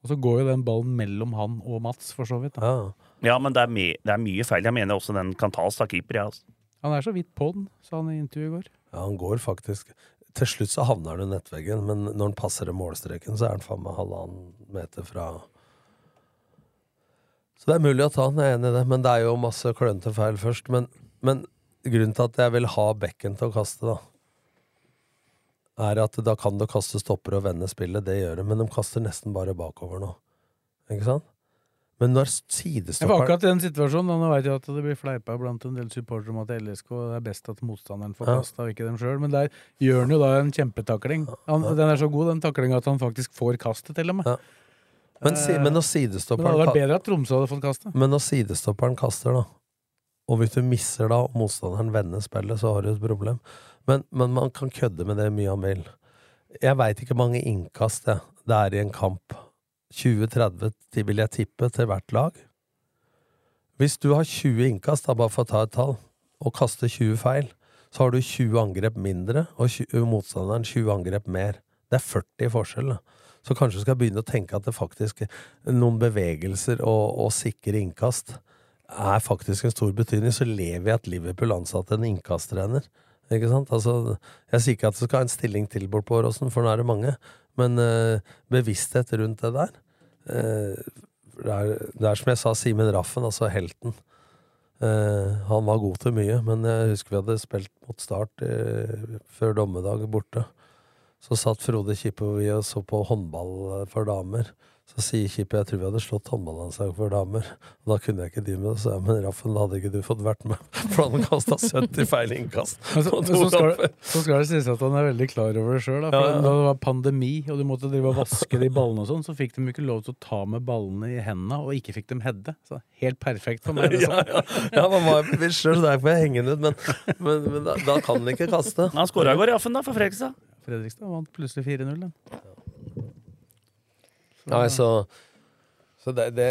Og så går jo den ballen mellom han og Mats, for så vidt. Da. Ja. Ja, men det er, det er mye feil. Jeg mener også den kan tas av keeper. Ja. altså. Han er så vidt på den, sa han i intervjuet i går. Ja, han går faktisk Til slutt så havner han i nettveggen, men når han passer målstreken, så er han faen meg halvannen meter fra Så det er mulig å ta han, jeg er enig i det, men det er jo masse klønete feil først. Men, men grunnen til at jeg vil ha bekken til å kaste, da, er at da kan du kaste stopper og vende spillet, det gjør de, men de kaster nesten bare bakover nå. Ikke sant? Men når Jeg var sidestopperen akkurat i den situasjonen, nå vet jeg at det blir fleipa blant en del supportere om at LSK er best at motstanderen får Ja. kasta, og ikke dem sjøl. Men der gjør han jo da en kjempetakling. Han, Den er så god, den taklinga, at han faktisk får kastet, til og med. Ja. men, si, men når Men det hadde vært bedre at Tromsø hadde fått kastet. Men når sidestopperen kaster, da, og hvis du misser da, og motstanderen vender spillet, så har du et problem. Men, men man kan kødde med det mye han vil. Jeg veit ikke mange innkast det, det er i en kamp. 20-30 vil jeg tippe til hvert lag. Hvis du har 20 innkast, da, bare for å ta et tall, og kaster 20 feil, så har du 20 angrep mindre, og 20, motstanderen 20 angrep mer. Det er 40 forskjell. Da. Så kanskje du skal begynne å tenke at det faktisk noen bevegelser og, og sikre innkast er faktisk en stor betydning. Så lever vi at Liverpool ansatte en innkasttrener. Ikke sant? Altså, jeg sier ikke at det skal ha en stilling til på Åråsen, for nå er det mange. Men uh, bevissthet rundt det der uh, det, er, det er som jeg sa, Simen Raffen, altså helten. Uh, han var god til mye, men jeg husker vi hadde spilt mot Start før dommedag borte. Så satt Frode Kippe og vi og så på håndball for damer. Så sier Kippe jeg tror vi hadde slått håndballandslaget for damer. Og da kunne jeg ikke de med det, så jeg, men Raffen, da hadde ikke du fått vært med. For han kasta 70 feil innkast. Så, så, skal, kamper. så skal det sies at han er veldig klar over det sjøl. Ja, ja. Da det var pandemi, og du måtte drive og vaske de ballene og sånn, så fikk de ikke lov til å ta med ballene i hendene, og ikke fikk dem hedde. Så helt perfekt for meg. Ja, ja, ja, man var jo bevisst sjøl, så derfor jeg henge den ut. Men, men, men da, da kan han ikke kaste. Han skåra i går, Raffen, da, for Fredrikstad. Fredrikstad vant plutselig 4-0. den. Nei, så, så det, det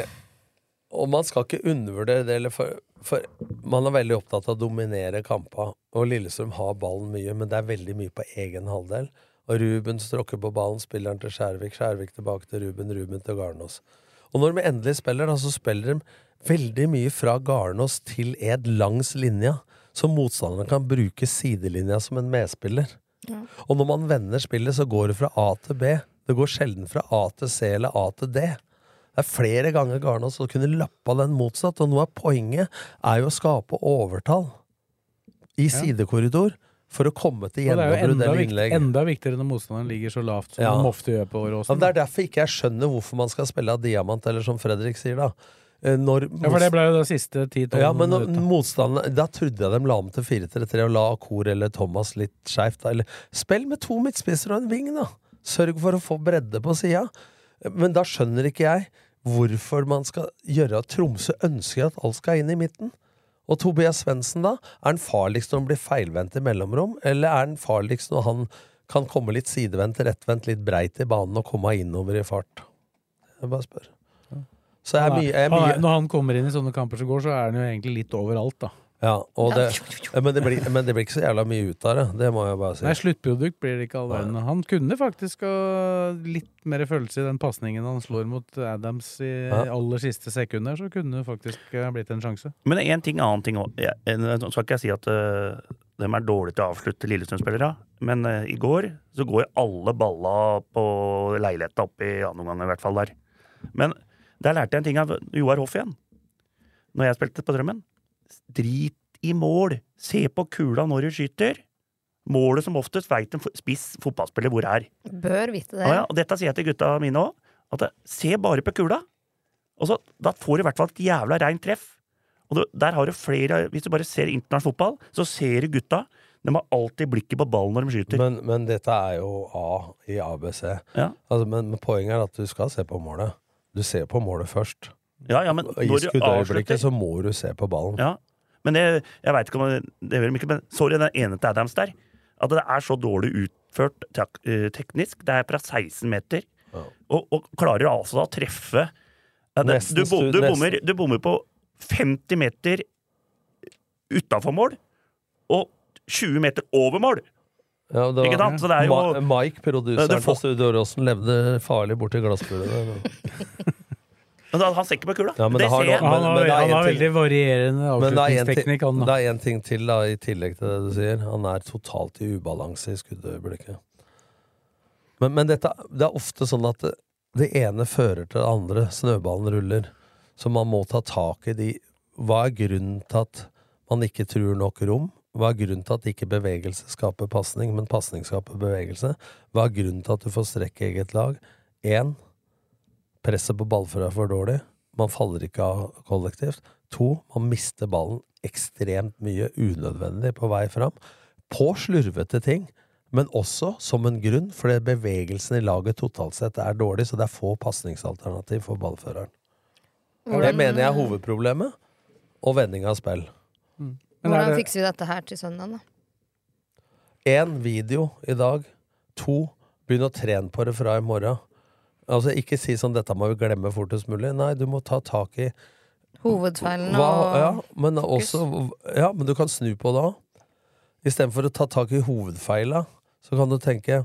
Og man skal ikke undervurdere det, eller for, for man er veldig opptatt av å dominere kamper. Og Lillestrøm har ballen mye, men det er veldig mye på egen halvdel. Og Ruben stråkker på ballen, spiller den til Skjærvik, Skjærvik tilbake til Ruben, Ruben til Garnås. Og når de endelig spiller, da, så spiller de veldig mye fra Garnås til Ed langs linja, så motstanderen kan bruke sidelinja som en medspiller. Ja. Og når man vender spillet, så går det fra A til B. Det går sjelden fra A til C eller A til D. Det er flere ganger Garnås som kunne lappa den motsatt, og noe av poenget er jo å skape overtall i Ja. sidekorridor for å komme til gjennombrudd eller innlegg. enda viktigere når motstanderen ligger så lavt som Ja. de ofte gjør på Åråsen. det er derfor ikke jeg skjønner hvorfor man skal spille av diamant, eller som Fredrik sier, da. Eh, Når Ja, for det ble jo det siste 10-12 Ja, men minutter. Da trodde jeg de la om til 4-3-3 og la Akor eller Thomas litt skeivt. spill med to midtspisser og en ving, da! Sørg for å få bredde på sida. Men da skjønner ikke jeg hvorfor man skal gjøre at Tromsø ønsker at alt skal inn i midten. Og Tobias Svendsen, da? Er han farligst når han blir feilvendt i mellomrom, eller er han farligst når han kan komme litt sidevendt, rettvendt, litt breit i banen og komme innover i fart? Jeg bare spør. Så jeg er mye, jeg er mye når han kommer inn i sånne kamper som går, så er han jo egentlig litt overalt, da. Ja, og det, men, det blir, men det blir ikke så jævla mye ut av det. Det må jeg bare si. Nei, sluttprodukt blir det ikke all verden. Han kunne faktisk ha litt mer følelse i den pasningen han slår mot Adams i Ja. aller siste sekunder. så kunne det faktisk ha blitt en sjanse. Men en ting, annen ting òg. Nå skal ikke jeg si at uh, de er dårlige til å avslutte Lillestrøm-spillere, men uh, i går så går alle balla på leiligheta opp i annen omgang, i hvert fall der. Men der lærte jeg en ting av Joar Hoff igjen. Når jeg spilte på Drømmen. Drit i mål! Se på kula når du skyter! Målet som oftest veit en spiss fotballspiller hvor er. Bør vite det. Ja, ja, og dette sier jeg til gutta mine òg. At se bare på kula! Og så, Da får du i hvert fall et jævla reint treff. Og du, der har du flere Hvis du bare ser internasjonal fotball, så ser du gutta. De har alltid blikket på ballen når de skyter. Men, men dette er jo A i ABC. Ja. Altså, men, men poenget er at du skal se på målet. Du ser på målet først. Ja, ja, men når du avslutter- så må du se på ballen. Ja, men det, jeg veit ikke om det, gjør ikke, men sorry, den ene til Adams der. At det er så dårlig utført tak, eh, teknisk. Det er fra 16 meter. Og, og klarer altså å treffe ja, det, Nesten du, du, bommer, du bommer på 50 meter utafor mål, og 20 meter over mål! Ja, det Ikke sant? Så det er jo- Ma Mike, produseren på Studio levde farlig borti glassburet. Da, han ser ikke på kula. Ja, men det det har ser noe- Han har, men han har veldig varierende Men det er en ting- avslutningsteknikk, han. det er en ting til, da, i tillegg til det du sier. Han er totalt i ubalanse i skuddøyeblikket. Men, men dette, det er ofte sånn at det, det ene fører til det andre. Snøballen ruller. Så man må ta tak i de Hva er grunnen til at man ikke truer nok rom? Hva er grunnen til at ikke bevegelse skaper pasning, men pasning skaper bevegelse? Hva er grunnen til at du får strekk i eget lag? Én, presset på ballfører er for dårlig. Man faller ikke av kollektivt. To, man mister ballen ekstremt mye unødvendig på vei fram. På slurvete ting, men også som en grunn, fordi bevegelsen i laget totalt sett er dårlig, så det er få pasningsalternativ for ballføreren. Det mener jeg er hovedproblemet, og vending av spill. Men er Hvordan det- fikser vi dette her til søndag, da? Én video i dag. To, begynn å trene på det fra i morgen. Altså, ikke si sånn 'dette må vi glemme fortest mulig'. Nei, du må ta tak i Hovedfeilen Hva, og ja, men også, ja, men du kan snu på det òg. Istedenfor å ta tak i hovedfeila, så kan du tenke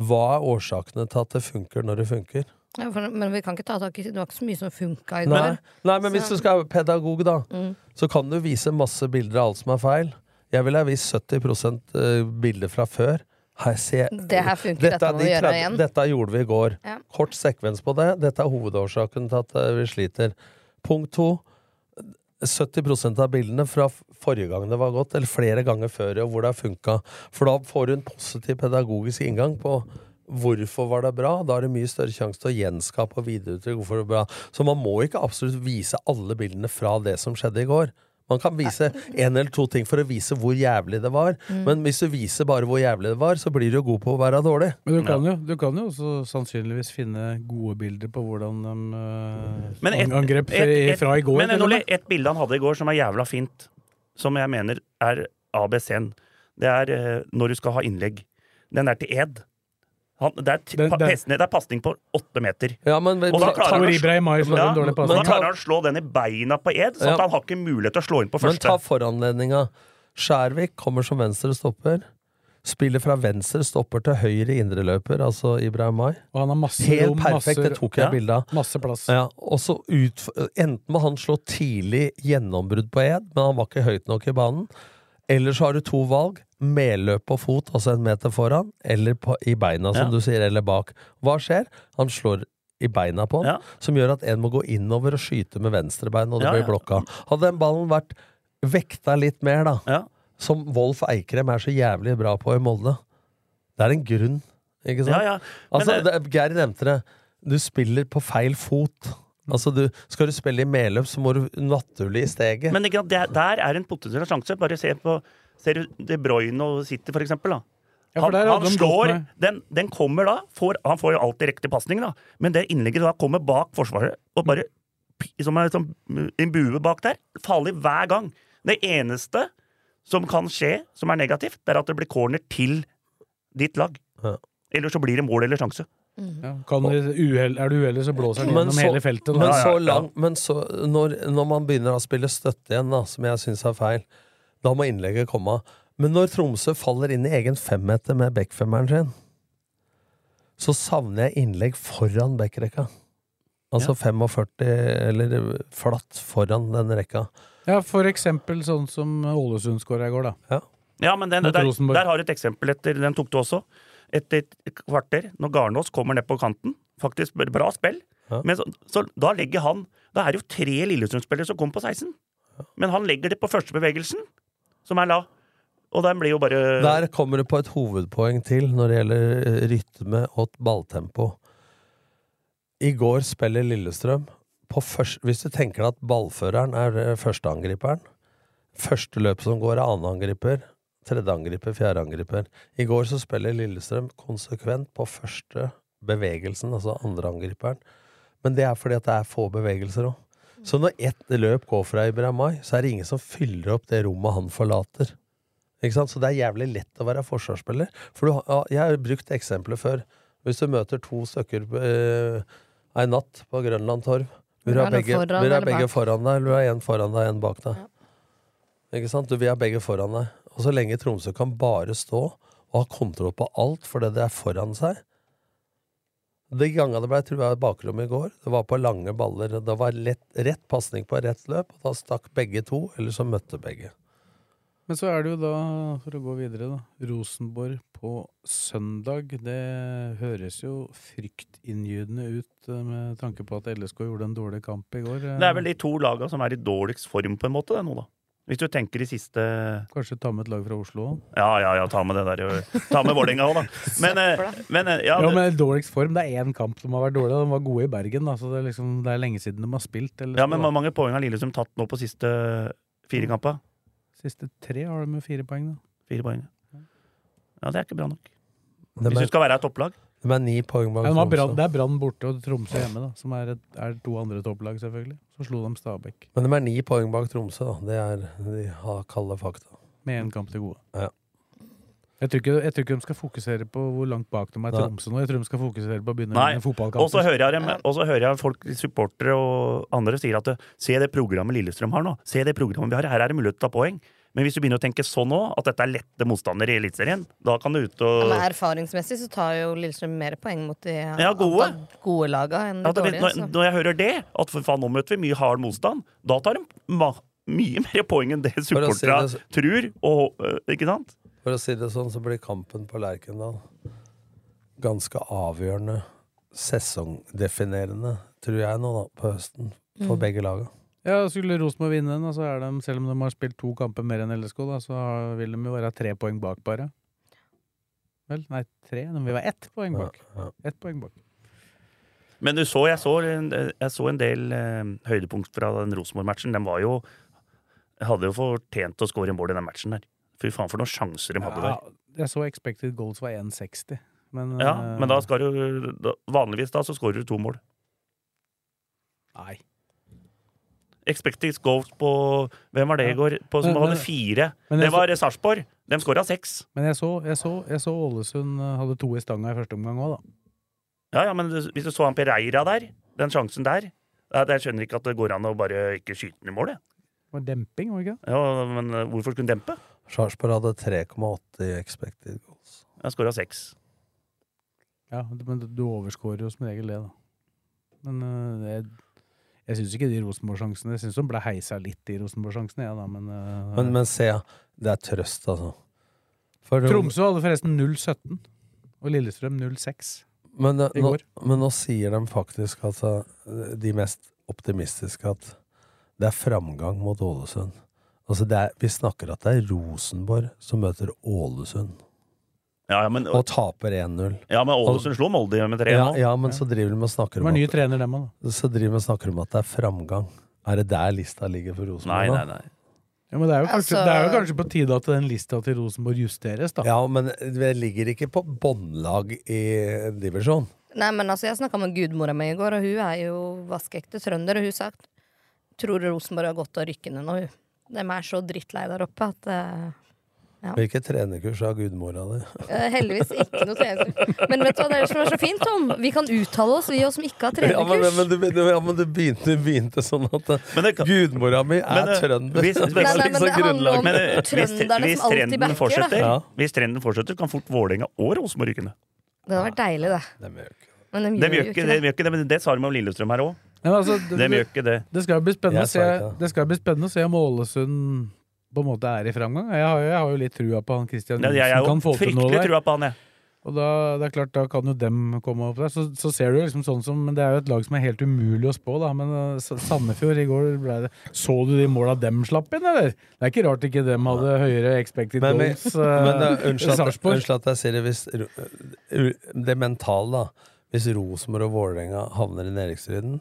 hva er årsakene til at det funker når det funker? ja, for, Men vi kan ikke ta tak i Det var ikke så mye som funka i går. nei men hvis du skal være pedagog, da, Mm. så kan du vise masse bilder av alt som er feil. Jeg ville ha vist 70 eh, bilder fra før. Her, se. Det her funker, Dette dette må de vi gjøre igjen. Dette gjorde vi i går. Ja. Kort sekvens på det. Dette er hovedårsaken til at eh, vi sliter. Punkt to. 70% av bildene fra forrige gang det var gått, eller flere ganger før, og hvor det har funka. For da får du en positiv pedagogisk inngang på hvorfor var det bra. Da er det mye større sjanse til å gjenskape og videreutvikle hvorfor det var bra. Så man må ikke absolutt vise alle bildene fra det som skjedde i går. Man kan vise en eller to ting for å vise hvor jævlig det var. Men hvis du viser bare hvor jævlig det var, så blir du jo god på å være dårlig. Men du kan, jo, du kan jo også sannsynligvis finne gode bilder på hvordan de uh, et- angrep et- et- fra i går. Men og et bilde han hadde i går som er jævla fint, som jeg mener er ABC-en, det er uh, når du skal ha innlegg. Den er til ed. Han, det er, pa- det er pasning på åtte meter. Ja, men Og da klarer han Ja, da klarer han å slå den i beina på ed, så Ja. han har ikke mulighet til å slå inn på første. Men ta foranledninga. Skjærvik kommer som venstre stopper. Spiller fra venstre stopper til høyre indreløper, altså Ibrahim Mai. Og han har masse Helt rom, perfekt, masse, det tok jeg ja. bilde av. masse plass. Ja, og så ut, enten må han slå tidlig gjennombrudd på ed, men han var ikke høyt nok i banen. Eller så har du to valg. Medløp på fot, altså en meter foran, eller på, i beina, som Ja. du sier, eller bak. Hva skjer? Han slår i beina på han, Ja. som gjør at en må gå innover og skyte med venstrebein, og det Ja, blir blokka. Hadde den ballen vært vekta litt mer, da, som Wolf Eikrem er så jævlig bra på i Molde Det er en grunn, ikke sant? Ja, ja. Altså, det- det, Geir nevnte det. Du spiller på feil fot. Altså, du, skal du spille i medløp, så må du naturlig i steget. Men det, der er en potensiell sjanse. Bare se på Ser du De Bruyne og City, for eksempel. Da. Ja, for Han, han de slår den, den kommer da får, Han får jo alltid riktig pasning, da. Men det innlegget da kommer bak forsvaret og bare Som er som en bue bak der. Farlig hver gang. Det eneste som kan skje, som er negativt, det er at det blir corner til ditt lag. Ja. Eller så blir det mål eller sjanse. Ja, kan det uhell, er du uheldig, så blåser den gjennom så- hele feltet. Da. Men Ja, ja, så langt lang, men så, når, når man begynner å spille støtte igjen, da, som jeg syns er feil, da må innlegget komme. Men når Tromsø faller inn i egen femmeter med backfemmeren sin, så savner jeg innlegg foran backrekka. Altså 45, eller flatt foran den rekka. Ja, for eksempel sånn som Ålesund skåra i går, da. Ja, men den, der, der har du et eksempel etter Den tok du også. Etter et kvarter, når Garnås kommer ned på kanten. Faktisk bra spill. Ja. Men så, så da legger han Da er det jo tre Lillesund-spillere som kommer på 16. Men han legger det på første bevegelsen, som er la. Og den blir jo bare Der kommer du på et hovedpoeng til når det gjelder eh, rytme og balltempo. I går spiller Lillestrøm på først, Hvis du tenker at ballføreren er eh, førsteangriperen Første løp som går, er annenangriper. Tredjeangriper, fjerdeangriper. I går så spiller Lillestrøm konsekvent på første bevegelsen, altså andreangriperen. Men det er fordi at det er få bevegelser òg. Så når ett løp går fra Ibrahim Mai, så er det ingen som fyller opp det rommet han forlater. Ikke sant? Så det er jævlig lett å være forsvarsspiller. For du, ja, jeg har brukt eksempler før. Hvis du møter to stykker eh, ei natt på Grønland Torv Vil du Er ha begge, foran vil du ha begge foran deg, eller vil du ha én foran deg, én bak deg? Ikke sant? Du vil ha begge foran deg. Og så lenge Tromsø kan bare stå og ha kontroll på alt fordi det er foran seg De gangene det ble trua i bakrommet i går, det var på lange baller. Det var lett, rett pasning på rett løp, og da stakk begge to, eller så møtte begge. Men så er det jo da, for å gå videre, da. Rosenborg på søndag. Det høres jo fryktinngytende ut eh, med tanke på at LSK gjorde en dårlig kamp i går. eh. Det er vel de to laga som er i dårligst form, på en måte, det nå, da. Hvis du tenker de siste Kanskje ta med et lag fra Oslo òg? Ja, ja, ja, ta med det der. jo. Ta med Vålerenga òg, da. Men, eh, men ja, det... Ja, men dårligst form. Det er én kamp som har vært dårlig, de var gode i Bergen. Da, så det er, liksom, det er lenge siden de har spilt. Eller, ja, men hvor mange poeng har Lillestrøm tatt nå på siste fire kamper? Siste tre har de med fire poeng, da. Fire poeng. Ja, det er ikke bra nok. Hvis du skal være et topplag. De er ni poeng bak Ja, Tromsø. det er Brann borte og Tromsø hjemme, da, som er, et, er to andre topplag, selvfølgelig. Så slo de Stabæk Men de er ni poeng bak Tromsø, da. Det er de har kalde fakta. med én kamp til gode. Ja. Jeg tror, ikke, jeg tror ikke de skal fokusere på hvor langt bak de er. Tromsø nå. Jeg tror de skal fokusere på å begynne Nei. med Og så hører jeg, dem- og så hører jeg folk, supportere og andre sier at se det programmet Lillestrøm har nå. Se det programmet vi har. Her er det mulighet til å ta poeng. Men hvis du begynner å tenke sånn òg, at dette er lette motstandere i Eliteserien, da kan du ut Ja, og men erfaringsmessig så tar jo Lillestrøm mer poeng mot de Ja, gode. gode laga enn de Ja, dårlige. når, når jeg hører det, at for faen nå møter vi mye hard motstand, da tar de ma mye mer poeng enn det supporterne si det tror. Og, øh, ikke sant? For å si det sånn, så blir kampen på Lerkendal ganske avgjørende, sesongdefinerende, tror jeg nå, da, på høsten, for begge laga. Ja, skulle Rosenborg vinne den, så er de, selv om de har spilt to kamper mer enn LSK, da, så vil de jo være tre poeng bak, bare. Vel, nei, tre. De vil være ett poeng bak. Ja, Ett poeng bak. Men du så, jeg så, en- jeg så en del eh, høydepunkt fra den Rosenborg-matchen. De var jo hadde jo fortjent å skåre mål i den matchen der. Fy faen, for noen sjanser de hadde der. Jeg så expected goals var 1,60, men Ja, eh, men da skal du da, Vanligvis da så skårer du to mål. Nei. Expected goals på Hvem var det i går? På, som Men- hadde fire. men Det var Sarpsborg. De skåra seks. Men jeg så, jeg, så, jeg så Ålesund eh, hadde to i stanga i første omgang òg, da. Ja, ja, men hvis du så han Pereira der, den sjansen der Jeg skjønner ikke at det går an å bare ikke skyte den i mål. jeg. Det var demping, var det ikke? Ja, men eh, hvorfor skulle den dempe? Sarpsborg hadde 3,8 i expected goals. Jeg skåra seks. Ja, men du overskårer jo som regel det, da. Men eh, jeg, syns ikke de Rosenborg-sjansene Jeg syns de ble heisa litt, de Rosenborg-sjansene, ja, da, men, uh, Men, men se, ja. Det er trøst, altså. For, Tromsø hadde forresten 0-17, og Lillestrøm 0-6. Men, eh, i nå, går. men nå sier de faktisk, altså, de mest optimistiske, at det er framgang mot Ålesund. Altså, det er, vi snakker at det er Rosenborg som møter Ålesund, Ja, ja, men, og taper 1-0. ja, men Ålesund slo Molde med tre Ja, nå. ja, men så driver de og snakker snakke om at, trener, dem så driver de og snakker om at det er framgang. Er det der lista ligger for Rosenborg? Nei, nei, nei. Ja, men det er, jo kanskje, Altså- det er jo kanskje på tide at den lista til Rosenborg justeres, da. Ja, men det ligger ikke på båndlag i divisjon. Nei, men altså, Jeg snakka med gudmora mi i går, og hun er jo vaskeekte trønder. Og hun sa at tror Rosenborg har godt av å ned nå, hun. De er så drittlei der oppe at eh, Ja. Hvilket trenerkurs har gudmora di? eh, Heldigvis ikke noe trenerkurs. Men vet du hva det er som er så fint, Tom? Vi kan uttale oss, vi oss som ikke har Ja, men, men, men, du, du- ja, men du begynte, du begynte sånn at eh, Men kan- gudmora mi er Men, eh, trønder. hvis- hvis- Nei, nei, men det handler om- Trønderne som alltid backer, da. Ja. Hvis trenden fortsetter, kan fort Vålerenga og Rosenborg rykke ned. Det hadde vært deilig, det. Det. Men de, gjør ikke det, det. de gjør ikke det, men det sa de om Lillestrøm her òg. Altså, De det, det. det det. Det skal bli spennende å se om Ålesund på en måte er i framgang. Jeg har, jeg har jo litt trua på han Christian Ja, jeg har jo fryktelig trua på han, jeg. Og da, det er klart, da kan jo dem komme opp der. Så, så ser du liksom sånn som Men det er jo et lag som er helt umulig å spå, da. Men uh, Sandefjord i går ble det Så du de måla dem slapp inn, eller? Det er ikke rart ikke dem hadde høyere expected Men, men, goals. men uh, uh, unnskyld, at, unnskyld at jeg sier det. Hvis, det mentale, da. Hvis Rosenborg og Vålerenga havner i nedrykksstriden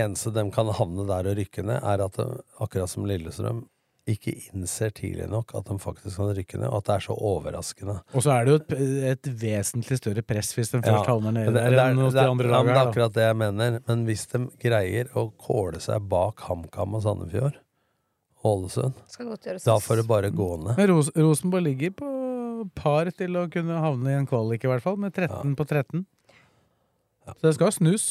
Eneste de kan havne der og rykke ned, er at de, akkurat som Lillestrøm ikke innser tidlig nok at de faktisk kan rykke ned, og at det er så overraskende. Og så er det jo et, et vesentlig større press hvis de Ja, først havner nede det, det, enn er, hos de andre lagene. det er akkurat det jeg mener. Men hvis de greier å kåle seg bak HamKam og Sandefjord, Ålesund, Skal godt gjøres. da får det bare gå ned. Men Ros Rosenborg ligger på par til å kunne havne i en kvalik, i hvert fall, med 13 på 13. Så det skal snus.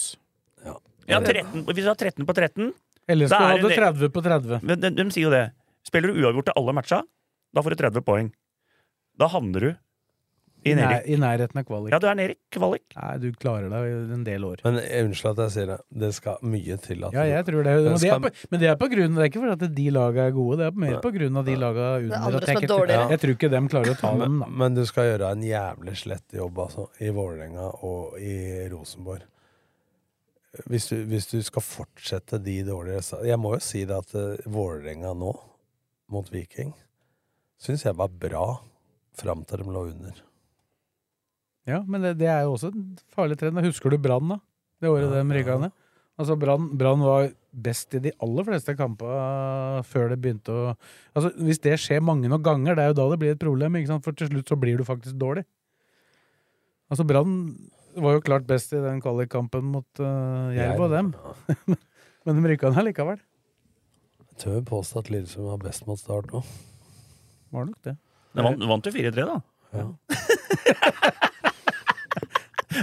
Ja, 13, hvis du har 13 på 13 LSK skulle du hadde 30 på 30. men de, de sier jo det. Spiller du uavgjort til alle matcha, da får du 30 poeng. Da havner du i nær. I nærheten av kvalik. Ja, du er nede i kvalik. Nei, du klarer deg en del år. Men unnskyld at jeg sier det, det skal mye til at Ja, jeg tror det. Men det er på, men det er på grunn Det er ikke fordi at de laga er gode, det er mer på grunn av de laga under. andre som jeg, er ikke- jeg tror ikke dem klarer å ta dem, men, da. men du skal gjøre en jævlig slett jobb altså, i Vålerenga og i Rosenborg. Hvis du, hvis du skal fortsette de dårlige Jeg må jo si det at uh, Vålerenga nå, mot Viking, syns jeg var bra fram til de lå under. Ja, men det, det er jo også en farlig trend. Husker du Brann, da? Det året Ja, de rykka ned. Altså, Brann Brann var best i de aller fleste kampene før det begynte å Altså, Hvis det skjer mange nok ganger, det er jo da det blir et problem, ikke sant? for til slutt så blir du faktisk dårlig. Altså, Brann var jo klart best i den kvalikkampen mot uh, Jerv og dem, men de rykka ned likevel. Jeg tør påstå at Lillestrøm var best mot start nå. Var nok det. Du vant, vant du 4-3, da. Ja.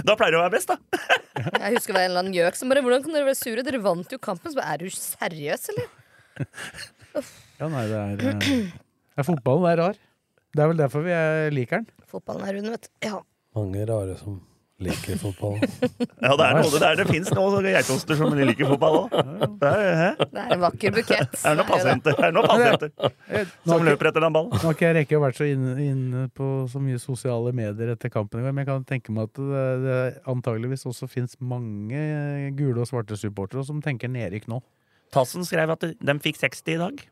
Da pleier det å være best, da. Jeg husker det var en eller annen gjøk som bare Hvordan kan dere være sure? Dere vant jo kampen. Så bare, er du seriøs, eller? Ja, nei, det er, eh, det er Fotballen er rar. Det er vel derfor vi er, liker den. Fotballen er rund, vet du. Ja. Mange rare som liker fotball. Ja, det er noe det der. Det fins noen geitoster som liker fotball òg. Det? Det er en vakker bukett. Det er noen pasienter, er noen pasienter som ikke- løper etter den ballen. Nå har ikke jeg rekke å vært så inne, inne på så mye sosiale medier etter kampen i går, men jeg kan tenke meg at det, det antageligvis også fins mange gule og svarte supportere som tenker nedrykk nå. Tassen skrev at de fikk 60 i dag.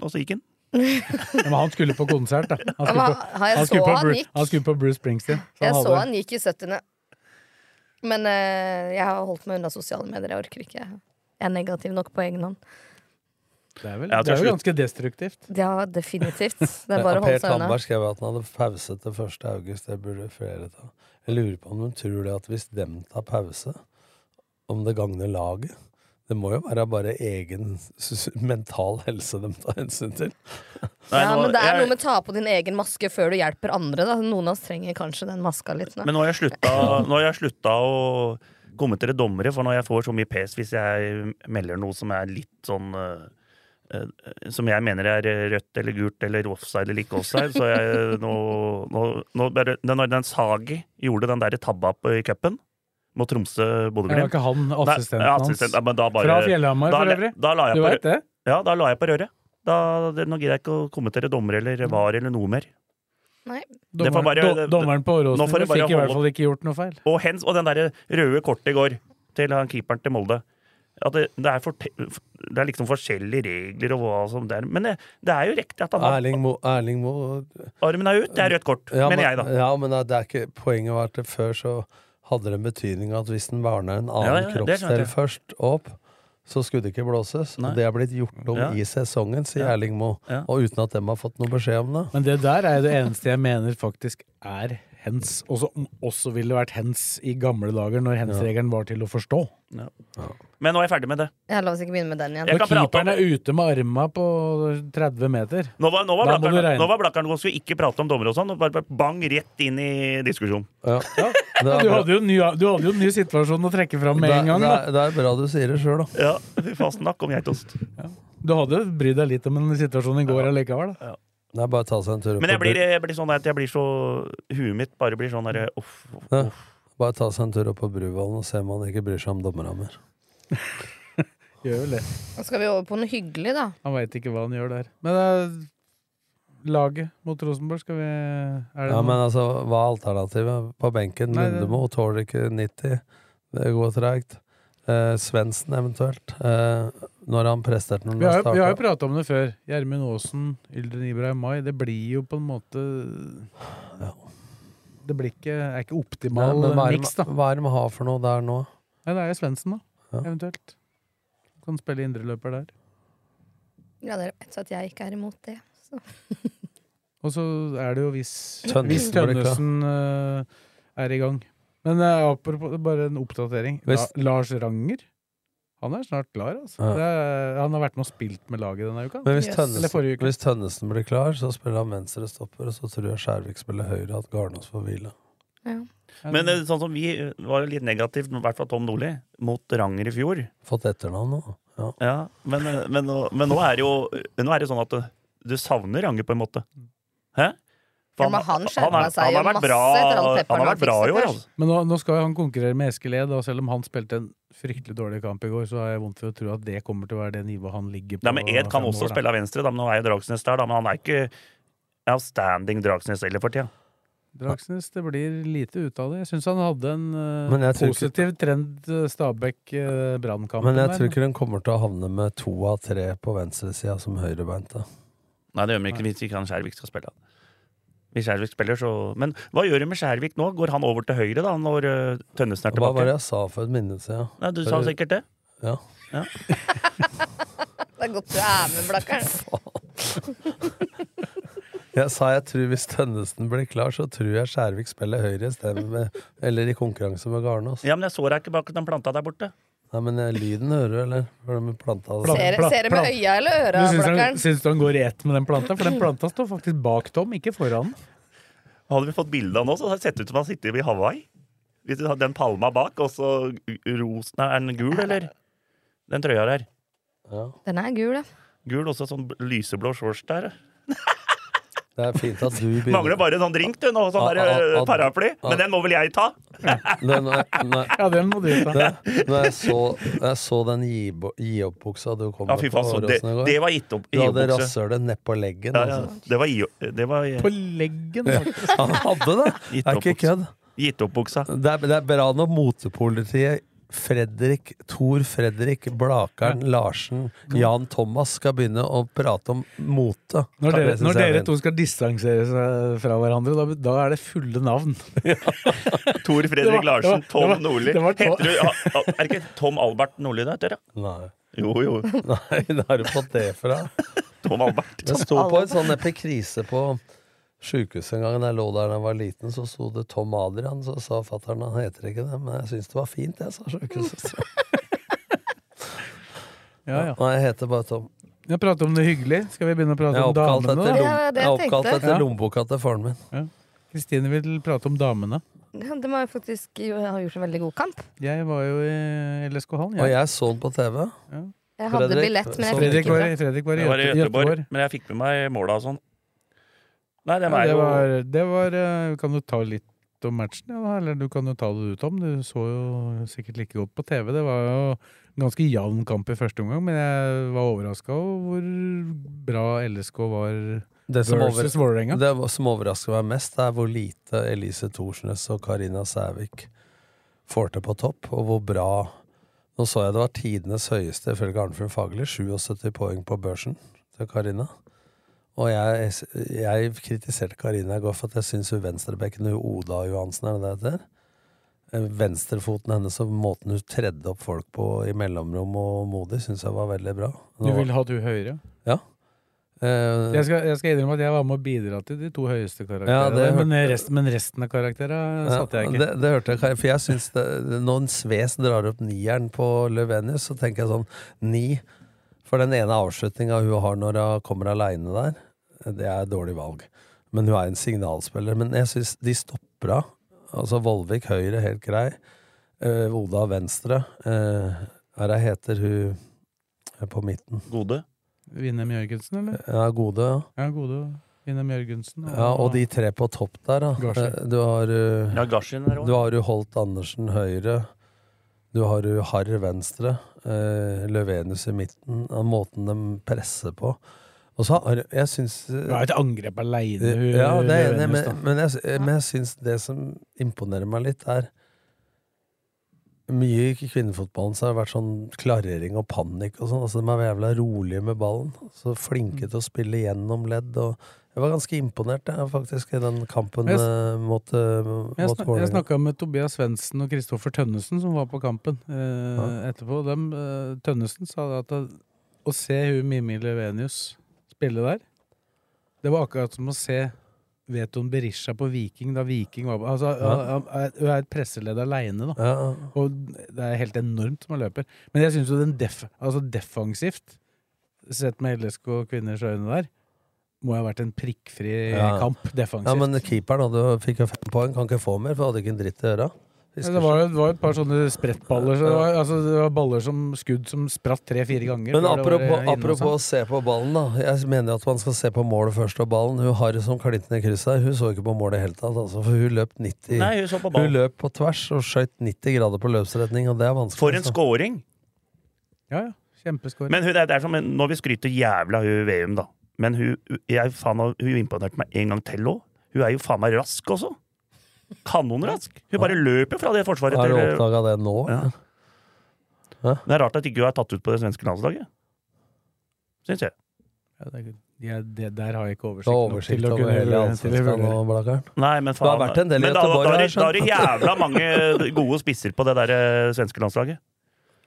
Og så gikk han. Men han skulle på konsert, da. Han skulle på, han- han skulle på, han Bru- han skulle på Bruce Springsteen. Så Jeg han så han gikk i 70. Men uh, jeg har holdt meg unna sosiale medier. Jeg orker ikke. Jeg er negativ nok på egen hånd. Det er, vel, det er jo ganske destruktivt. Ja, definitivt. Det er bare å Per holde seg unna. Tandberg skrev at han hadde pause til 1. august. Det burde flere ta. Jeg lurer på om de tror det at hvis dem tar pause, om det gagner laget? Det må jo være bare egen mental helse de tar hensyn til. Nei, Ja, nå- men det er jeg- noe med å ta på din egen maske før du hjelper andre. Da. Noen av oss trenger kanskje den maska litt nå. Men nå har jeg slutta, har jeg slutta å kommentere dommere, for når jeg får så mye pes hvis jeg melder noe som er litt sånn eh, eh, Som jeg mener er rødt eller gult eller offside eller ikke offside, så jeg nå, nå, nå bare, Når den Sagi gjorde den der tabba i cupen mot Det var Tromsø-Bodø-Glimt ikke han Nei, assistenten ja, hans. assistent, ja, men da bare- Fra Fjellhamar, for øvrig. Da la jeg Du på, veit det? ja, da la jeg på røret. Da, det, nå gidder jeg ikke å kommentere dommer eller var eller noe mer. Nei. Dommeren, bare- do, dommeren på Åråsen fikk i hvert fall ikke gjort noe feil. Og, hens, og den der røde kortet i går til han keeperen til Molde. At det, det, er for, det er liksom forskjellige regler og hva som det er. Men det, det er jo riktig at han har Erling Mo, Erling Mo armen er ut. Det er rødt kort, Ja, mener men, jeg, da. Ja, men det er ikke, poenget var at det før så hadde det en betydning at hvis den varna en annen Ja, ja, kroppsdel først opp, så skulle det ikke blåses. Nei. Og det er blitt gjort om Ja. i sesongen, sier Ja. Erling Moe. Ja. Og uten at de har fått noe beskjed om det. Men det der er jo det eneste jeg mener faktisk er hens, Også, også ville vært hens i gamle dager, når hens-regelen var til å forstå. Ja. Men nå er jeg ferdig med det. Jeg La oss ikke begynne med den igjen. Når keeperen er ute med arma på 30 meter Nå var, nå var Da må du regne. nå var god, skulle ikke prate om dommere og sånn. Bare bang rett inn i diskusjon. Ja. Ja. Du hadde jo en ny, du hadde jo en ny situasjon å trekke fram med det, en gang. det, Da. er, det er bra du sier det sjøl, da. Ja, fy faen, snakk om geitost. Du hadde brydd deg litt om en situasjon i går allikevel. Da. Er bare ta seg en tur opp Men jeg blir, jeg blir sånn at jeg blir så Huet mitt bare blir sånn derre uff, uff, Ja. Bare ta seg en tur opp på Bruvollen og se om han ikke bryr seg om dommerne mer. Gjør vel det. Nå skal vi over på noe hyggelig, da. Han veit ikke hva han gjør der. Men eh, laget mot Rosenborg, skal vi Er det Ja, noe? men altså, hva er alternativet? På benken, Nei, det- Lundemo tåler ikke 90. Det går treigt. Eh, Svendsen eventuelt. Eh, når han presterte noen vi, har, vi har jo prata om det før. Gjermund Aasen, Yldren Ibrahim Mai. Det blir jo på en måte Det blir ikke, er ikke Nei, optimal men hva er det miks, da. de- hva er det de har for noe der nå? Nei, det er jo Svendsen, da. Ja. Eventuelt. Kan spille indreløper der. Ja, Dere vet at jeg ikke er imot det. Så. Og så er det jo hvis, Tønnesen hvis blir klar. Tønnesen eh, er i gang. Men eh, apropos, bare en oppdatering. La, Lars Ranger, han er snart klar, altså. Ja. Det er, han har vært med og spilt med laget denne uka. Men hvis, Yes. Eller Tønnesen, uke. hvis Tønnesen blir klar, så spiller han venstrestopper, og så tror jeg Skjærvik spiller høyre, at Garnås får hvile. Ja. Men eh, sånn som vi var jo litt negativt, i hvert fall Tom Nordli, mot Ranger i fjor. Fått etternavn nå. Ja. Ja, men, eh, men, men nå er det jo nå er det sånn at du, du savner Ranger på en måte. Hæ? Han, han skjerpa er- seg han har jo vært masse bra, etter alt pepperen har han vært bra i år, altså. Men nå, nå skal han konkurrere med Eskiled, og selv om han spilte en fryktelig dårlig kamp i går, så har jeg vondt for å tro at det kommer til å være det nivået han ligger på. Nei, men Ed kan også år, spille av venstre, da, men nå er jo Dragsnes der, da, men han er ikke outstanding Dragsnes heller for tida. Dragsnes, det blir lite ut av det. Jeg syns han hadde en uh, positiv ikke- trend, uh, Stabæk-Brannkampen. Men jeg tror ikke den kommer til å havne med to av tre på venstresida som høyrebeinte. Nei, det gjør vi ikke hvis ikke han Skjærvik skal spille. Hvis Skjærvik spiller, så Men hva gjør du med Skjærvik nå? Går han over til høyre da, når uh, Tønnesen er tilbake? Hva var det jeg sa for et minne siden? Ja. du sa sikkert det. Ja. Det er godt du er med, Blakkaren. Jeg sa jeg tror hvis Tønnesen blir klar, så tror jeg Skjærvik spiller høyre isteden, eller i konkurranse med Garnås. Ja, men jeg så deg ikke bak den planta der borte. Nei, men eh, lyden hører du, eller? For de planta Plan- Ser, ser det med øya eller Du øra, syns han, Blakkaren? syns du han går i ett med den planta? For den planta står faktisk bak Tom, ikke foran. Hadde vi fått bilde av nå, så hadde det sett ut som han sitter i Hawaii. Hvis du hadde den palma bak, og så rosen Er den gul, eller? Den trøya der. Ja. Den er gul, ja. Gul, også sånn lyseblå shorts der. Det er fint at du begynner Mangler bare en sånn drink, du, nå, sånn Ah, ah, eh, ah, paraply. ah. Men den må vel jeg ta? den, når, når, Ja, den må du ta. når jeg så, jeg så den gi-opp-buksa du kom Ja, med fy på Åråsen i går det var gitt opp Du i hadde rasshølet nedpå leggen. Ja, ja. Altså. Det var, i- det var På leggen, faktisk. Han hadde det! Det er ikke kødd. Gitt opp buksa. Det er, det er bra når motepolitiet Fredrik, Tor Fredrik Blakeren Larsen, Jan Thomas skal begynne å prate om mote. Når dere, når er dere to skal distansere seg fra hverandre, da, da er det fulle navn. Tor Fredrik var- Larsen, det var- Tom det var- Nordli. det var Heter du, ja, ja, er det ikke Tom Albert Nordli det heter? Nei. Jo, jo. Nei, da har du fått det fra. Tom Albert. Det sto på en sånn epikrise på sjukehuset en gang da jeg lå der da jeg var liten, så sto det Tom Adrian, så sa fatter'n han heter ikke det, men jeg syns det var fint, jeg, sa sjukehusets. Ja, ja. Nei, jeg heter bare Tom. Vi har pratet om det hyggelig. Skal vi begynne å prate om damene, etter, da? Ja, det jeg er oppkalt tenkte. etter lommeboka til faren min. Kristine vil prate om damene. Ja, de har jo faktisk har gjort en veldig god kamp. Jeg var jo i LSK Hallen. Og jeg. så den på TV. Jeg hadde Fredrik, billett, men jeg fikk ikke. Fredrik var i Jeg var i Göteborg, men jeg fikk med meg måla og sånn. Nei, dem Ja, er det var, det var eh, Kan du ta litt om matchen? Ja, eller du kan jo ta det ut om. Du så jo sikkert like godt på TV. Det var jo en ganske jevn kamp i første omgang, men jeg var overraska over hvor bra LSK var Det som, versus over, Vålerenga. det som overrasker meg mest, er hvor lite Elise Thorsnes og Karina Sævik får til på topp, og hvor bra Nå så jeg det var tidenes høyeste, ifølge Arnfinn Fagerli, 77 poeng på børsen til Karina. Og jeg, jeg kritiserte Karina i går for at jeg syns venstrebekken, Oda Johansen, er det det heter? Eh, Venstrefoten hennes og måten hun tredde opp folk på i mellomrom og modig, syns jeg var veldig bra. Du vil ha du høyere? Ja. Uh, Jeg skal, jeg skal innrømme at jeg var med å bidra til de to høyeste karakterene. Ja, men, rest, men resten av karakterene satte jeg ikke. Det, det hørte jeg, for jeg syns det, Når en Sves drar opp nieren på Løvenius, så tenker jeg sånn Ni. For den ene avslutninga hun har når hun kommer aleine der, det er et dårlig valg. Men hun er en signalspiller. Men jeg syns de stopper av. Altså Vollvik høyre, helt grei. Uh, Oda venstre. Uh, her heter hun eh, på midten. gode. Winnem Jørgensen, eller? Ja, Gode. ja. Ja, gode. Winnem Jørgensen. Ja, og de tre på topp der, da. Garsi. Eh, Du har eh, Ja, Gashin der Du har jo Holt Andersen høyre. Du har jo Harr venstre. Eh, Løvenius i midten. Av måten de presser på. Og så har jeg syns Det er et angrep aleine. Ja, det er enig men, men jeg, men jeg syns det som imponerer meg litt, er mye i kvinnefotballen så har det vært sånn klarering og panikk og sånn. Altså, de er jævla rolige med ballen. Så flinke til å spille gjennom ledd. Og jeg var ganske imponert, jeg, faktisk, i den kampen Jeg eh, mot, eh, mot Jeg, snak, jeg snakka med Tobias Svendsen og Kristoffer Tønnesen, som var på kampen eh, etterpå. Dem, uh, Tønnesen sa at det- å se hun Mimmi Levenius spille der, det var akkurat som å se Veton Berisha på Viking da Viking var på altså, Ja. Hun er et presseledd aleine, da. Ja, Og det er helt enormt som han løper. Men jeg syns jo den def, altså defensivt, sett med LSK og kvinners øyne der, må ha vært en prikkfri Ja. kamp defensivt. Ja, men keeperen hadde, fikk jo fem poeng. Kan ikke få mer, for hadde ikke en dritt å gjøre. Ja, det, var, jo- det var et par sånne sprettballer. Så det, var, altså, det var baller som skudd som spratt tre-fire ganger. Men det apropos, apropos sånn. å se på ballen, da. Jeg mener at man skal se på målet først og ballen. Hun har det som klinten i krysset. Hun så ikke på målet i hele tatt. Altså, for hun løp 90 Nei, hun så på Hun løp på tvers og skøyt 90 grader på løpsretning, og det er vanskelig. For en altså. scoring! Ja, ja. Kjempeskåring. Men hun, det er, det er som, når vi skryter jævla av hun VM, da. Men hun, jeg, faen, hun imponerte meg en gang til òg. Hun er jo faen meg rask også. Kanonrask! Hun bare løper fra det forsvaret Har du oppdaga det nå? Ja. Det er rart at ikke hun er tatt ut på det svenske landslaget. Syns jeg. Ja, det, er- ja, det der har jeg ikke oversikt, oversikt, nok til å kunne hele allsvenskan og Blakkaren? Nei, men Du har vært en del i da, Göteborg, da, har det- da er det jævla mange gode spisser på det der eh, svenske landslaget.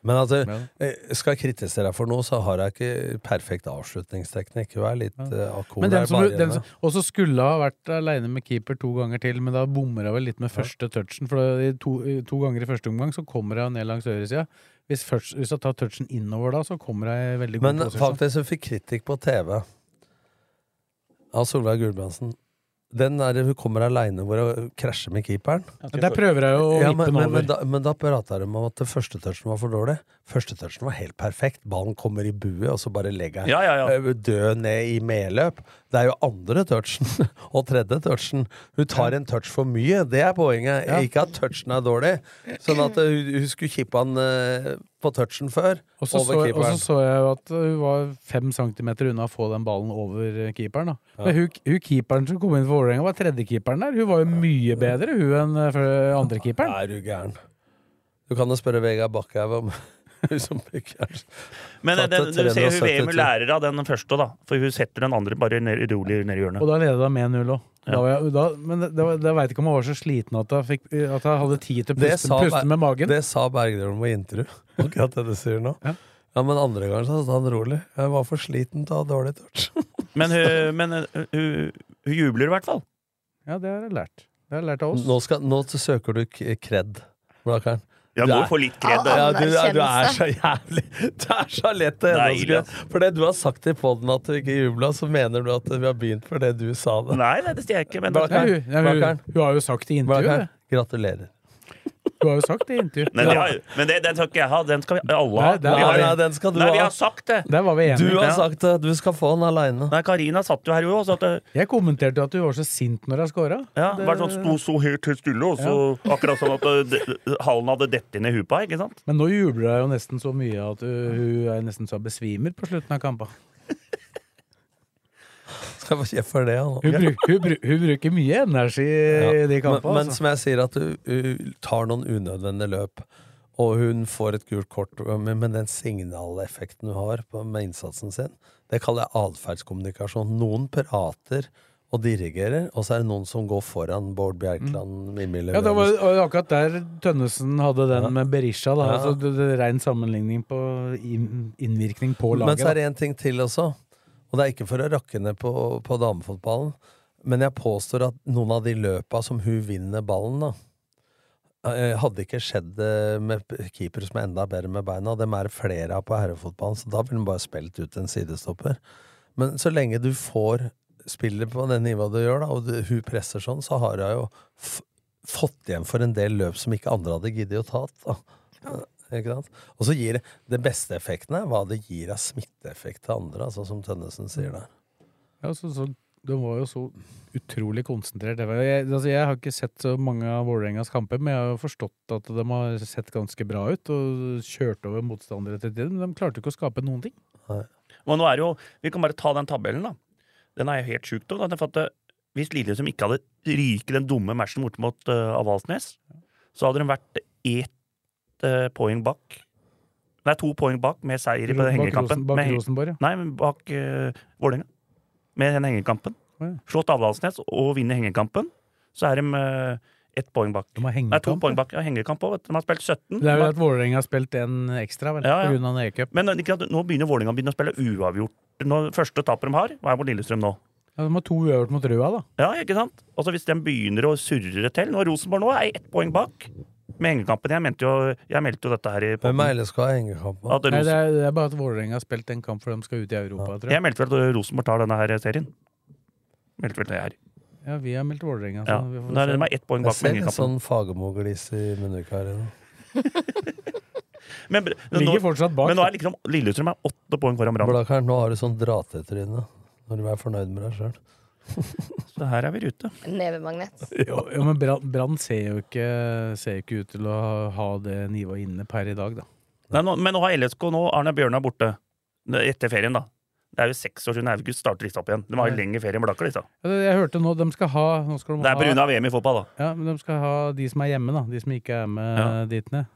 Men altså, eh, skal jeg kritisere deg for noe, så har jeg ikke perfekt avslutningsteknikk. Hun er litt uh, som, den som også skulle ha vært aleine med keeper to ganger til, men da bommer hun vel litt med første touchen. For to, to ganger i første omgang så kommer hun ned langs høyresida. Hvis, først- hvis hun tar touchen innover da, så kommer hun i veldig god Men faktisk, hun fikk kritikk på TV av Solveig Gulbrandsen. Den der hun kommer aleine hvor hun krasjer med keeperen. Men Der prøver jeg å Ja, men, den men, over. men, da, men da prata de om at første touchen var for dårlig. Første touchen var helt perfekt. Ballen kommer i buet, og så bare legger jeg Ja, ja, ja. eh, død ned i medløp. Det er jo andre touchen og tredje touchen. Hun tar en touch for mye, det er poenget. Ikke at touchen er dårlig. Sånn at eh, hun, hun skulle kippa den eh, på touchen før. Og så så, så jeg jo at hun var fem centimeter unna å få den ballen over keeperen. Da. Men hun, hun keeperen som kom inn for Vålerenga, var tredjekeeperen der. Hun var jo mye bedre hun enn andrekeeperen. Er du gæren? Du kan jo spørre Vegard Bakkhaug om Men Tatt den, det du ser hun 370 VM lærer av den første, da. For hun setter den andre bare ned, rolig ned i hjørnet. Og da leda hun med 0 òg. Ja. Men det, det, var- det veit ikke om jeg var så sliten at jeg, fikk, at jeg hadde tid til å puste, sa, puste med magen. det sa Bergdølm på intervju. Akkurat det du sier nå. Ja. Ja, Men andre gangen så sa han rolig. Jeg var for sliten til å ha dårlig touch. Men, hun, men uh, hun, hun jubler i hvert fall. Ja, det har jeg lært. Det har jeg lært av oss. Nå, skal, nå søker du kred, Blakkaren. Ja, Du må er- få litt kred. Ja, du, du er så jævlig Du er så lett å gjennomskue. Fordi du har sagt i poden at du ikke jubla, så mener du at vi har begynt for det du sa det. Nei, nei, det sier jeg ikke. Men Blakkaren. hun, hun, hun har jo sagt det i intervjuet. Gratulerer. Hun har jo sagt det i intervjuet. Nei, det har, men det, den skal ikke jeg ha. Den skal vi alle ha. Nei, det er- Vi har, nei, den skal du nei, vi ha. har sagt det. Der var vi Du enige. har Ja. sagt det. Du skal få den aleine. Nei, Karina satt jo her jo også. At det, Jeg kommenterte jo at du var så sint når jeg scora. ja, bare sånn sto så helt helt stille, og så akkurat sånn at de- hallen hadde dette inn i huet på henne, ikke sant? Men nå jubler hun jo nesten så mye at hun, hun er nesten så besvimer på slutten av kampen. Skal få kjeft for det. Hun, bruk, hun, hun bruker mye energi i de Men, kampene. men altså. som jeg sier, at hun, hun tar noen unødvendige løp. Og hun får et gult kort, men, men den signaleffekten hun har på, med innsatsen sin, det kaller jeg atferdskommunikasjon. Noen prater og dirigerer, og så er det noen som går foran Bård Bjerkland, Mimmi Mm. Ja, det var akkurat der Tønnesen hadde den med Berisha. Da, Ja. altså, det, det Rein sammenligning på inn, innvirkning på laget. Men så er det en ting til også, og det er ikke for å rakke ned på, på damefotballen, men jeg påstår at noen av de løpa som hun vinner ballen, da, eh, hadde ikke skjedd det med keepere som er enda bedre med beina. Dem er flere av på herrefotballen, så da ville hun bare spilt ut en sidestopper. Men så lenge du får spillet på det nivået du gjør, da, og du, hun presser sånn, så har hun jo fått igjen for en del løp som ikke andre hadde giddet å ta. Da. Ikke sant? Og så gir det Det beste effekten er hva det gir av smitteeffekt til andre, altså som Tønnesen sier der. Ja, så, så, de var jo så utrolig konsentrert. Jeg, altså, jeg har ikke sett så mange av Vålerengas kamper, men jeg har jo forstått at de har sett ganske bra ut og kjørt over motstandere til tiden. Men de klarte ikke å skape noen ting. Og nå er jo, Vi kan bare ta den tabellen, da. Den er jo helt sjuk. da, at, Hvis Lillestrøm ikke hadde ryket den dumme matchen borte mot uh, Avaldsnes, så hadde de vært ett eh, poeng bak. Nei, to poeng bak med seier i hengekampen. Bak Rosenborg, ja. Nei, men bak uh, Vålerenga. Med den hengekampen. Oh, ja. Slått Avdalsnes og vinner hengekampen, så er de uh, ett poeng bak. De har Nei, to poeng bak. Ja, hengekamp òg. De har spilt 17. Det er jo at Vålerenga har spilt en ekstra, vel, Ja, ja. en E-cup. Men nå begynner Vålerenga å spille uavgjort. Nå, første tapet de har, hva er mot Lillestrøm nå? Ja, de har to uavgjort mot Røa, da. Ja, ikke sant? Altså Hvis de begynner å surre til Nå Rosenborg nå er ett poeng bak med hengekampen. Jeg, mente jo, jeg meldte jo dette her i Hvem er har hengekamp med? At Nei, det, er, det er bare at Vålerenga har spilt en kamp for de skal ut i Europa, tror jeg. jeg meldte vel at Rosenborg tar denne her serien. Meldte vel det her. Ja, vi har meldt Vålerenga. Ja. så vi får Da se. de er ett poeng Jeg bak med ser litt sånn Fagermo-glis i munnvika her nå. Men, br- nå, Ligger fortsatt bak. men nå er liksom Lillestrøm er åtte poeng foran Brann. Blakkaren, nå har du sånn dratetryne når du er fornøyd med deg sjøl. Så her er vi rute. Nevemagnet. Ja, men Brann ser jo ikke, ser jo ikke ut til å ha, det nivået inne per i dag, da. Nei, nå, men nå har LSK nå Arne Bjørnar borte. Etter ferien, da. Det er jo seks år siden August starter disse opp igjen. De har jo lengre ferie enn Blakker, disse. Ja, Jeg hørte nå de skal ha nå skal de Det er av VM i fotball, da. ja, men De skal ha de som er hjemme, da. De som ikke er med Ja. dit ned.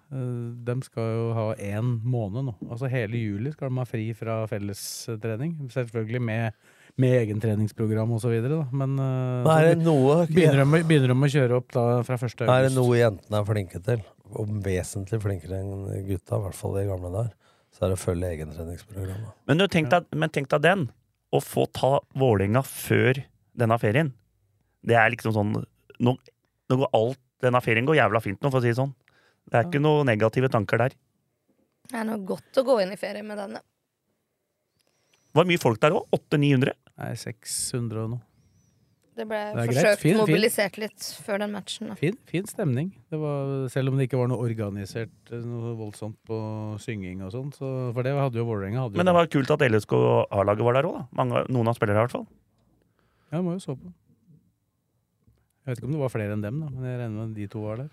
De skal jo ha én måned nå. Altså hele juli skal de ha fri fra fellestrening. Selvfølgelig med, med så videre, da. Men uh, Men er det noe begynner, de, begynner de å kjøre opp da fra 1. august. Er det noe jentene er flinke til, og vesentlig flinkere enn gutta, i hvert fall de gamle der, så er det å følge egentreningsprogrammet. Men, tenk deg, men tenk deg den. Å få ta Vålerenga før denne ferien. Det er liksom sånn Nå, nå går alt Denne ferien går jævla fint nå, for å si det sånn. Det er ikke noen negative tanker der. Det er noe godt å gå inn i ferie med denne. Det var mye folk der òg. 800-900. Nei, 600 og noe. Det ble Det forsøkt Fin- fin. mobilisert litt før den matchen. Da. Fin, fin stemning. Det var, selv om det ikke var noe organisert eh, noe voldsomt på synging og sånn. Så, for det hadde jo Vålerenga. Men det var kult at LSK og A-laget var der òg, da. Mange, noen av spillerne, i hvert fall. Ja, må jo så på. Jeg vet ikke om det var flere enn dem, da, men jeg regner med de to var der.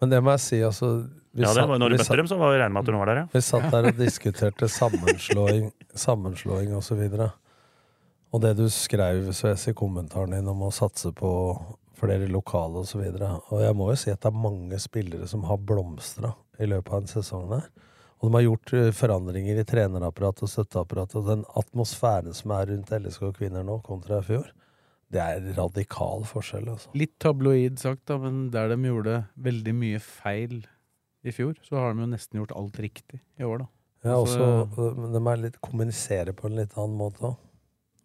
Men det må jeg si, altså vi Ja, det var, når du møtte dem, så var jeg regner med at hun var der, ja. Vi satt der og diskuterte sammenslåing, sammenslåing og så videre. Og det du skrev Sves, i kommentaren din om å satse på flere lokale og så. Og jeg må jo si at det er mange spillere som har blomstra i løpet av en sesong der. Og de har gjort eh, forandringer i trenerapparatet og støtteapparatet. Og den atmosfæren som er rundt LSK kvinner nå, kontra i fjor, det er radikal forskjell. Altså. Litt tabloid sagt, da, men der de gjorde veldig mye feil i fjor, så har de jo nesten gjort alt riktig i år, da. Ja, Altså- også, men de er litt, kommuniserer på en litt annen måte òg.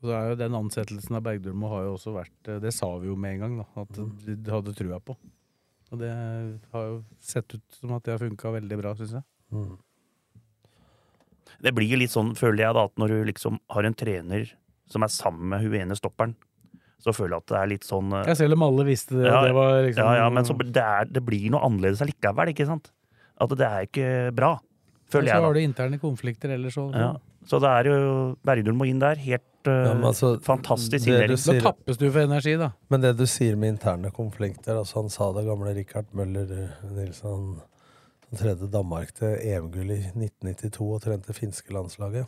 Og så er jo Den ansettelsen av Bergdølmo har jo også vært eh, Det sa vi jo med en gang, da. At vi de hadde trua på. Og det har jo sett ut som at det har funka veldig bra, syns jeg. Mm. Det blir jo litt sånn, føler jeg, da, at når du liksom har en trener som er sammen med hun ene stopperen, så føler jeg at det er litt sånn eh, Ja, selv om alle visste det. Ja, det var liksom ja, ja, men så, det, er, det blir noe annerledes allikevel, ikke sant? At det er ikke bra, føler jeg. Så har du interne konflikter ellers òg. Ja. Så det er jo Bergdølmo inn der. Helt eh, Ja, men altså, fantastisk sier- Da tappes du for energi, da. Men det du sier med interne konflikter altså Han sa det gamle Richard Møller eh, Nilsen Han, han tredde Danmark til EM-gull i 1992 og trente finske landslaget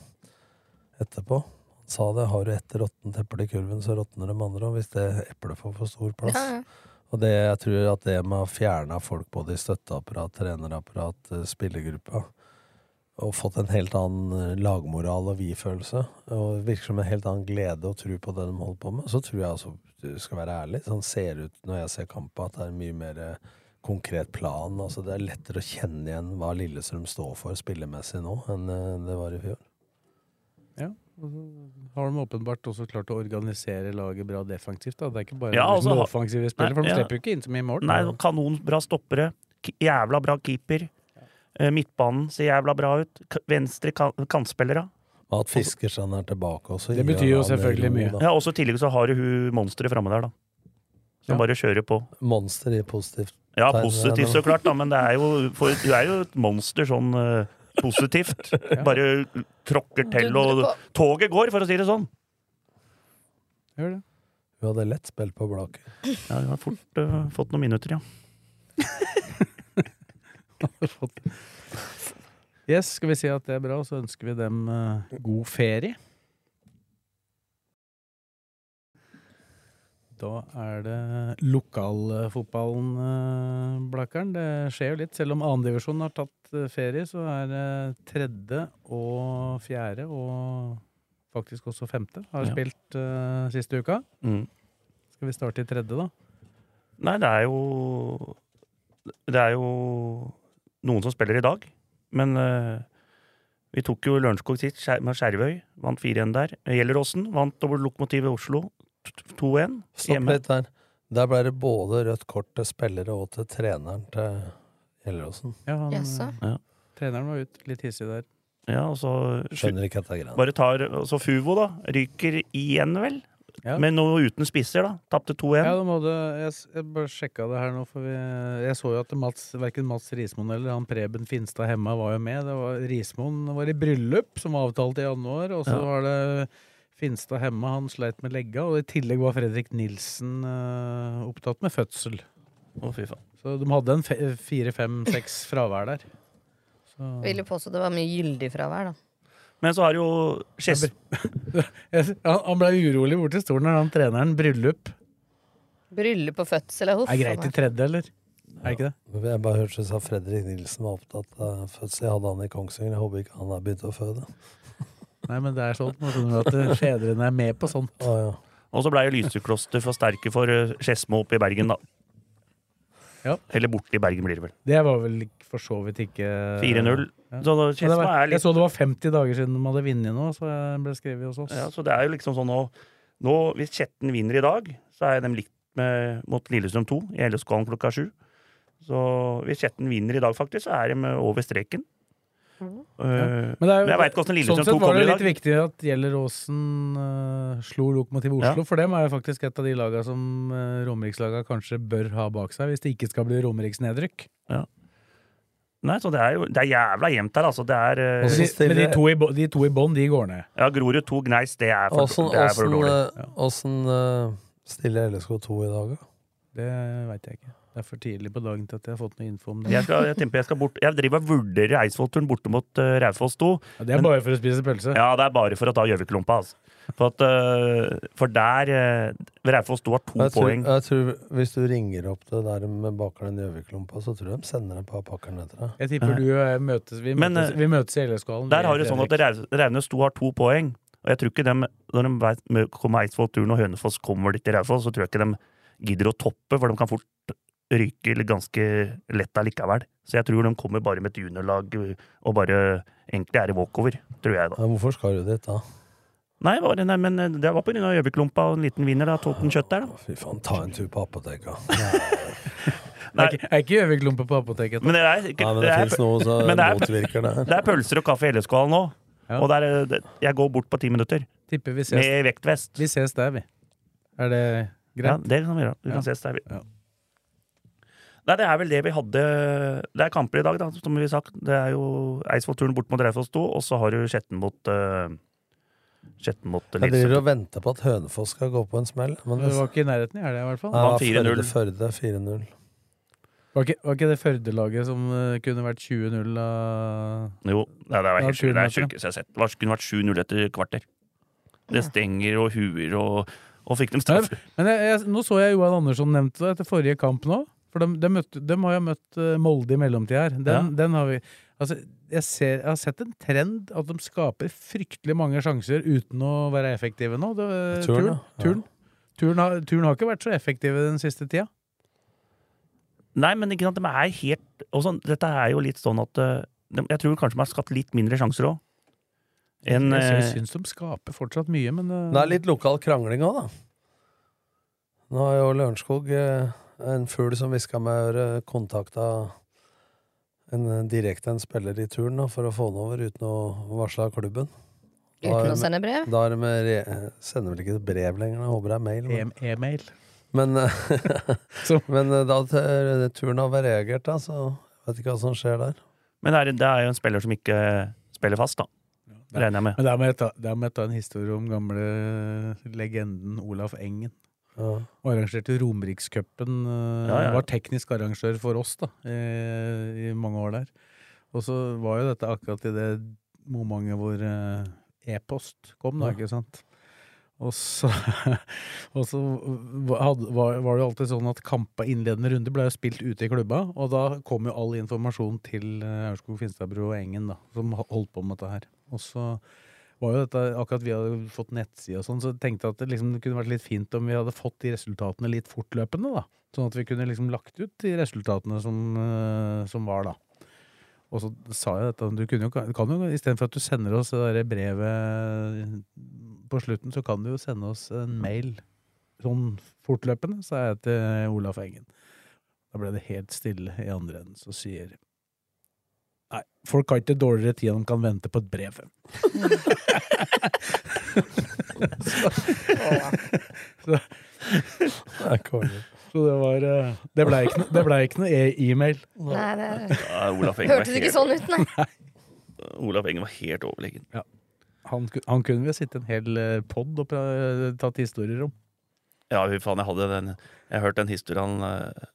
etterpå. Han sa det. Har du ett råttent eple i kurven, så råtner de andre. Og hvis det eplet får for stor plass Ja, ja. Og det, jeg tror at det med å fjerne folk både i støtteapparat, trenerapparat, eh, spillergruppa og fått en helt annen eh, lagmoral og vi-følelse, og virker som en helt annen glede og tro på det de holder på med, så tror jeg altså, du skal være ærlig, sånn ser ut når jeg ser kampen, at det er en mye mer eh, konkret plan. Altså Det er lettere å kjenne igjen hva Lillestrøm står for spillemessig nå, enn eh, det var i fjor. Ja. Har de åpenbart også klart å organisere laget bra defensivt. da. Det er ikke bare Ja, altså, liksom offensive spillere, for de ja. slipper jo ikke inn så mye mål. Nei, kanonbra stoppere. K- Jævla bra keeper. Eh, Midtbanen ser jævla bra ut. Venstre kantspillere. Og at Fiskerstrand er tilbake også. Det betyr jo selvfølgelig mye. Ja, også I tillegg så har du hun monsteret framme der, da. Som Ja. bare kjører på. Monster i positivt. Ja, positivt så klart, da, men det er jo, for, du er jo et monster sånn eh, positivt. Bare tråkker til, og toget går, for å si det sånn. Gjør det. Hun hadde lett spilt på Blaker. Ja, hun har fort uh, fått noen minutter, ja. Yes, skal vi si at det er bra, så ønsker vi dem eh, god ferie. Da er det lokalfotballen, uh, Blakkern. Det skjer jo litt. Selv om annendivisjonen har tatt eh, ferie, så er det tredje og fjerde og faktisk også femte har Ja. spilt eh, siste uka. Mm. Skal vi starte i tredje, da? Nei, det er jo Det er jo noen som spiller i dag. Men uh, vi tok jo Lørenskog sist Skjer- med Skjervøy. Vant 4-1 der. Gjelleråsen vant over Lokomotivet Oslo 2-1 Stopp litt der. Der ble det både rødt kort til spillere og til treneren til Gjelleråsen. Ja, han, yes, Ja. Treneren var ute litt hissig der. Ja, og så Skjønner ikke at det er greit. Bare tar Så Fuvo, da. Ryker igjen, vel? Ja. Men noe uten spisser, da. Tapte 2-1. Ja, det, jeg, jeg bare sjekka det her nå, for vi, jeg så jo at Mats, verken Mats Rismoen eller han Preben Finstad Hemma var jo med. Det var, Rismoen var i bryllup, som var avtalt i januar, og så Ja. var det Finstad Hemma, han sleit med legga, og i tillegg var Fredrik Nilsen uh, opptatt med fødsel. Å, fy faen. Så de hadde en fire, fem, seks fravær der. Så, Vil jo påstå det var mye gyldig fravær, da. Men så har jo Skedsmo han ble urolig borti stolen når han treneren bryllup. Bryllup og fødsel er huff. Er greit i tredje, eller? Er ikke det? Jeg bare hørte du sa Fredrik Nilsen var opptatt av fødsel. Jeg hadde han i Kongsvinger. Jeg håper ikke han har begynt å føde. Nei, men det er sånn at fedrene er med på sånt. Ah, ja. Og så ble jo Lysekloster for sterke for eh, Skedsmo oppe i Bergen, da. Ja. Eller borte i Bergen, blir det vel. Det var vel for så vidt ikke 4-0. Ja. Er jeg så det var 50 dager siden de hadde vunnet nå, så jeg ble skrevet hos oss. Ja, så det er jo liksom sånn nå, nå Hvis Kjetten vinner i dag, så er de likt med, mot Lillestrøm 2 i LSK-hallen klokka sju. Så hvis Kjetten vinner i dag, faktisk, så er de over streken. Ja. Men, det er, Men jeg veit hvordan Lillestrøm sånn 2 sett var det litt viktig at Gjelleråsen uh, slo Lokomotiv Oslo, Ja. for dem er jo faktisk et av de laga som uh, Romerikslaga kanskje bør ha bak seg, hvis det ikke skal bli Romeriks nedrykk. Nei, så det er jo det er jævla jevnt her, altså. Det er uh, stiller- men de to i, de to i bånn, de går ned. Ja, Grorud 2 Gneis, det er for, Åssen det er for dårlig. åssen, ja. åssen, eh, stiller LSK2 i dag, da? Det veit jeg ikke. Det er for tidlig på dagen til at jeg har fått noe info om det. Jeg, skal, jeg, jeg, skal bort, jeg driver og vurderer Eidsvollturen borte mot uh, Raufoss 2. Ja, det er Men- bare for å spise pølse. Ja, det er bare for å ta Gjøviklumpa, altså. For, at, eh, for der eh, Raufoss 2 har to Jeg tror, poeng. jeg tror Hvis du ringer opp det der med bakeren i Gjøviklumpa, så tror jeg de sender et par pakker ned til deg. Jeg tipper du og jeg møtes Vi Men, møtes, eh, vi møtes i LS-kvalen. Der har du sånn at Rau- Raunes 2 har to poeng. Og jeg tror ikke dem, Når de kommer Eidsvoll-turen og Hønefoss kommer dit til Raufoss, så tror jeg ikke de gidder å toppe, for de kan fort ryke ganske lett allikevel. Så jeg tror de kommer bare med et juniorlag og bare egentlig er i walkover, tror jeg da. Ja, hvorfor skal du dit, da? Nei, bare, nei men eh, det var av Gjøviklumpa og en liten vinner, da. Toten kjøtt der, da. Fy faen, ta en tur på apoteket. Ikke, er ikke Gjøviklumpa på apoteket? Men det er ikke Ja, men det, det er- fins noe som men det er- motvirker det. Det er pølser og kaffe i LS-kvalen nå. Ja. Og der, er det- jeg går bort på ti minutter. Tipper vi ses, Med vektvest. vi ses der, vi. Er det greit? Ja, det kan vi gjøre. Vi kan Ja. ses der, vi. Ja. Nei, det er vel det vi hadde Det er kamper i dag, da, som vi har sagt. Det er jo Eidsvoll-turen bort mot Raufoss 2, og så har du Skjetten mot uh, Skjetten mot Jeg driver og venter på at Hønefoss skal gå på en smell. Men Det det, var ikke i nærheten i helga, i hvert fall. Nei, det var 4-0. Førde, Førde 4-0. Var ikke, var ikke det Førde-laget som eh, kunne vært 20-0 av Jo, nei, det var Ja, helt sjukt. Det er sjukeste jeg har sett. Det kunne vært 7-0 etter kvarter. Det stenger og huer og Og fikk dem straff. Men jeg, jeg, nå så jeg Johan Andersson nevnte det etter forrige kamp nå. For dem, de, de har jo møtt eh, Molde i mellomtida her. Den, Ja. den har vi Altså, jeg, ser, jeg har sett en trend at de skaper fryktelig mange sjanser uten å være effektive nå. Det, Turn, turn, turn, turn, har, turn har ikke vært så effektive den siste tida. Nei, men ikke sant, de er helt og sånn, Dette er jo litt sånn at eh, de, Jeg tror kanskje de har skapt litt mindre sjanser òg. Jeg eh, syns de skaper fortsatt mye, men eh, Det er litt lokal krangling òg, da. Nå har jo Lørenskog, en fugl som hviska meg i øret, kontakta en, eh, direkte en spiller i turen da, for å få den over uten å varsle av klubben. Da Uten å sende brev? Da er med re sender vel ikke brev lenger, jeg håper det er mail. Men, e- e-mail. men, eh, men eh, da turen har reagert, da, så vet ikke hva som skjer der. Men det er, det er jo en spiller som ikke spiller fast, da. Regner jeg med. Men der må, jeg ta, der må jeg ta en historie om gamle legenden Olaf Engen. Ja. Og arrangerte Romerikscupen. eh, Ja, ja. Var teknisk arrangør for oss da, i, i mange år der. Og så var jo dette akkurat i det momentet hvor eh, e-post kom, da, ikke sant. Og så, og så hadde, var, var det jo alltid sånn at kampa innledende runde ble spilt ute i klubba, og da kom jo all informasjon til eh, Aurskog Finstadbro og Engen, da, som holdt på med dette her. Og så var jo dette, akkurat vi hadde fått nettside og sånn, så tenkte jeg at det, liksom, det kunne vært litt fint om vi hadde fått de resultatene litt fortløpende, da. Sånn at vi kunne liksom lagt ut de resultatene som, eh, som var, da. Og så sa jeg dette, du kunne jo, kan jo, istedenfor at du sender oss det der brevet på slutten, så kan du jo sende oss en mail sånn fortløpende, sa jeg til Olaf Engen. Da ble det helt stille i andre enden, så sier Nei, folk har ikke dårligere tid enn de kan vente på et brev. så, Det så det var eh, Det blei ikke, det ble ikke noe e-mail. Nei, det Ja, hørtes ikke helt, sånn ut, nei. Olaf Engen var helt overlegen. Han, han kunne vi ha sittet en hel eh, pod og tatt historier om. Ja, fy faen, jeg hadde den Jeg hørte den historien eh,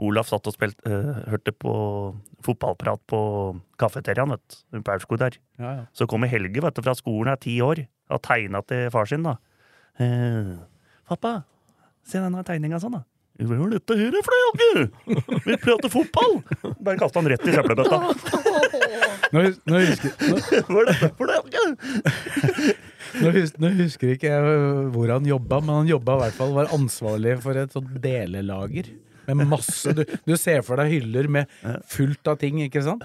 Olaf satt og spilte uh, Hørte på fotballprat på kafeteriaen, vet du. På Aurskog der. Ja, ja. Så kommer Helge vet du, fra skolen, er ti år, og tegna til far sin, da. Uh, 'Pappa, se denne tegninga sånn, da'. Hva er dette her for noe, Helge? Vi prater fotball! Bare kasta han rett i søppelbøtta. Nå, nå, husker, nå, Hva er dette for noe, Helge? nå, hus, nå husker ikke jeg hvor han jobba, men han jobba i hvert fall, var ansvarlig for et sånt delelager. Med masse Du, du ser for deg hyller med fullt av ting, ikke sant?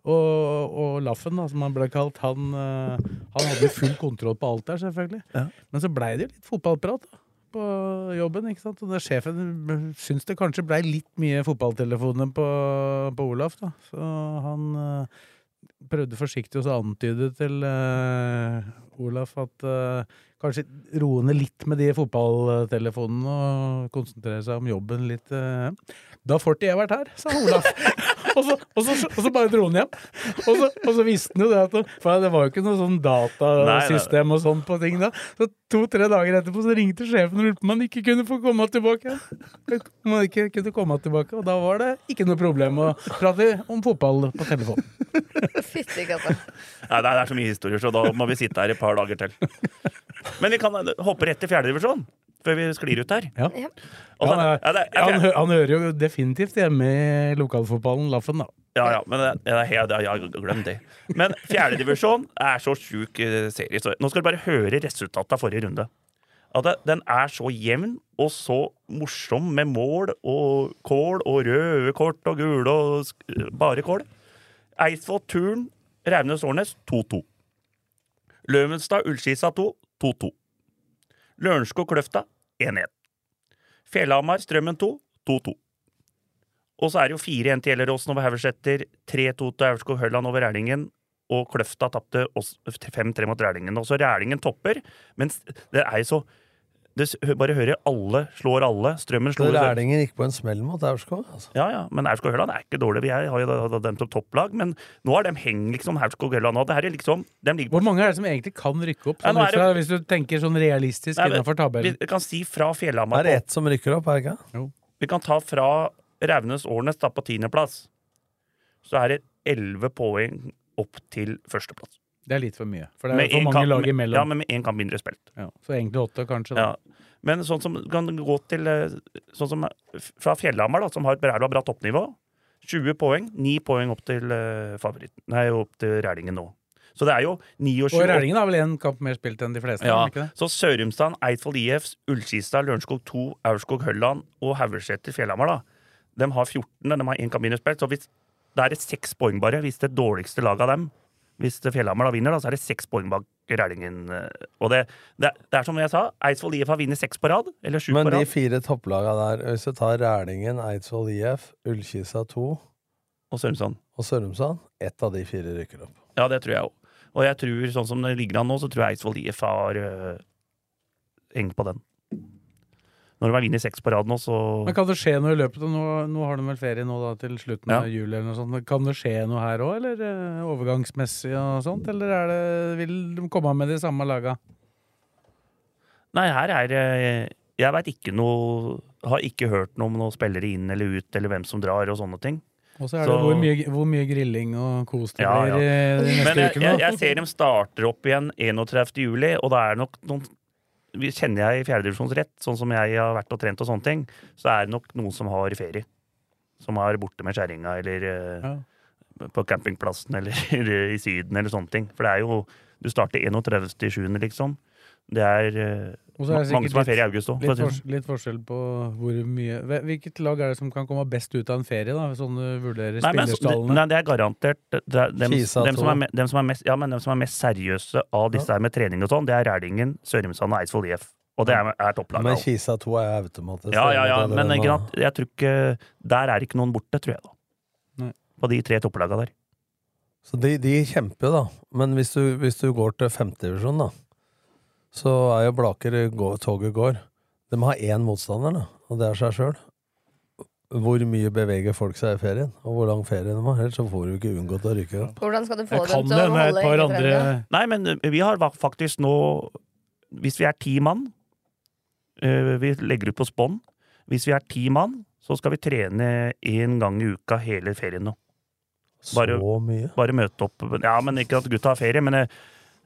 Og, og Laffen, da, som han ble kalt, han, øh, han hadde full kontroll på alt der, selvfølgelig. Ja. Men så blei det litt fotballprat da, på jobben, ikke sant? Og sjefen syns det kanskje blei litt mye fotballtelefoner på, på Olaf, da. Så han øh, prøvde forsiktig å antyde til uh, Olaf at eh, kanskje roe ned litt med de fotballtelefonene og konsentrere seg om jobben litt. eh. Da får ikke jeg vært her, sa Olaf. og, så, og, så, og så bare dro han hjem. Og så, og så visste han jo det at For det var jo ikke noe sånn datasystem og sånn på ting da. Så to-tre dager etterpå så ringte sjefen og lurte på om han ikke kunne få komme tilbake. Om han ikke kunne komme tilbake, og da var det ikke noe problem å prate om fotball på telefon. Fytti katta. Nei, det er så mye historier, så da må vi sitte her et par dager til. Men vi kan eh, hoppe rett til fjerdedivisjon før vi sklir ut her. Ja. Ja. Han, det er- han, han hører jo definitivt hjemme i lokalfotballen Laffen, da. Ja, ja, men det, det er helt, ja, glem det. Men fjerdedivisjon er så sjuk eh, serie. Så nå skal du bare høre resultatet av forrige runde. At det, den er så jevn og så morsom med mål og kål og røde kort og gule og sk- bare kål. Eidsvoll Turn, Raunes Årnes 2-2. Løvenstad Ullskisa 2 2-2. Lørenskog Kløfta 1-1. Fjellhamar Strømmen 2 2-2. Og så er det jo 4-1 til Gjelleråsen over Haugeseter, 3-2 til Aurskog Hølland over Rælingen, og Kløfta tapte 5-3 mot Rælingen. Og så Rælingen topper, mens det er jo så det, Bare hører alle slår alle. Strømmen slår slo gikk på en smell mot Aurskog. Altså. Ja, ja, men Aurskog Høland er ikke dårlig. Vi har jo dem som topplag, men nå har de hengt liksom Aurskog Høland nå. Det her er liksom de ligger Hvor mange er det som egentlig kan rykke opp? Sånn ja, det... fra, hvis du tenker sånn realistisk Nei, innenfor tabellen. Vi kan si fra Fjellhamar Er det ett som rykker opp, er det ikke? Vi kan ta fra Raunes Årnes da på tiendeplass. Så er det elleve poeng opp til førsteplass. Det er litt for mye. For det er Med for mange kamp- lag imellom. Ja, men med én kamp mindre spilt. Ja, så egentlig åtte, kanskje. Da. Ja. Men sånn som kan gå til eh, Sånn som fra Fjellhamar, da, som har et bra, bra toppnivå. 20 poeng. 9 poeng opp til uh, favoritten Nei, opp til Rælingen nå. Så det er jo 29 Og Rælingen har vel én kamp mer spilt enn de fleste? Ja, ikke det? så Sørumsand, Eidsvoll IF, Ullskisa, Lørenskog 2, Aurskog Hølland og Haugeseter Fjellhamar, da. De har 14, de har én kamp mindre spilt. Så hvis, det er et seks poeng bare, hvis det dårligste laget av dem Hvis Fjellhamar da vinner, da, så er det seks poeng bak Rælingen. eh, Og det, det, det er som jeg sa, Eidsvoll IF har vunnet seks på rad. Eller sju Men de fire topplaga der, hvis du tar Rælingen, Eidsvoll IF, Ullkisa 2 Og Sørumsand. og Sørumsand, ett av de fire rykker opp. Ja, det tror jeg òg. Og jeg tror, sånn som det ligger an nå, så tror jeg Eidsvoll IF har øh, hengt på den. Når de har vunnet seks på rad nå, så Men kan det skje noe i løpet av Nå, nå har de vel ferie nå da til slutten Ja. av juli eller noe sånt. Kan det skje noe her òg, eller eh, overgangsmessig og sånt? Eller er det, vil de komme med de samme laga? Nei, her er det... Jeg veit ikke noe Har ikke hørt noe om noen spillere inn eller ut, eller hvem som drar, og sånne ting. Og så er Så- det hvor mye, hvor mye grilling og kos det Ja, blir ja. eh, de neste ukene. jeg, jeg ser dem starter opp igjen 31. juli, og da er det nok noen Kjenner jeg fjerdedivisjons fjerdedivisjonsrett, sånn som jeg har vært og trent og sånne ting, så er det nok noen som har ferie. Som har borte med kjerringa, eller eh, Ja. på campingplassen, eller i Syden, eller sånne ting. For det er jo Du starter 31.7., liksom. Det er eh, er det mange som har ferie i august òg. Litt, for, litt forskjell på hvor mye Hvilket lag er det som kan komme best ut av en ferie, da? Sånn du vurderer Nei, men, spillerstallene? nei, det er garantert det er dem, Kisa dem, som er, dem, som er mest, ja, dem som er mest seriøse av disse her med trening og sånn, det er Rælingen, Sørumsand og Eidsvoll IF. Og det er, er topplaget. Men. Kisa 2 er automatisk. Ja, ja, ja, men jeg tror ikke Der er ikke noen borte, tror jeg, da. Nei. På de tre topplagene der. Så de, de kjemper jo, da. Men hvis du, hvis du går til femtedivisjon, da, så er jo Blaker går, toget går. De har én motstander, da, og det er seg sjøl. Hvor mye beveger folk seg i ferien, og hvor lang ferie de har. Ellers så får du ikke unngått å rykke opp. Hvordan skal du få kan dem til å holde par andre? Nei, men eh, vi har faktisk nå Hvis vi er ti mann eh, Vi legger ut på spånn. Hvis vi er ti mann, så skal vi trene én gang i uka hele ferien nå. Bare- Så mye. Bare møte opp Ja, men ikke at gutta har ferie, men eh,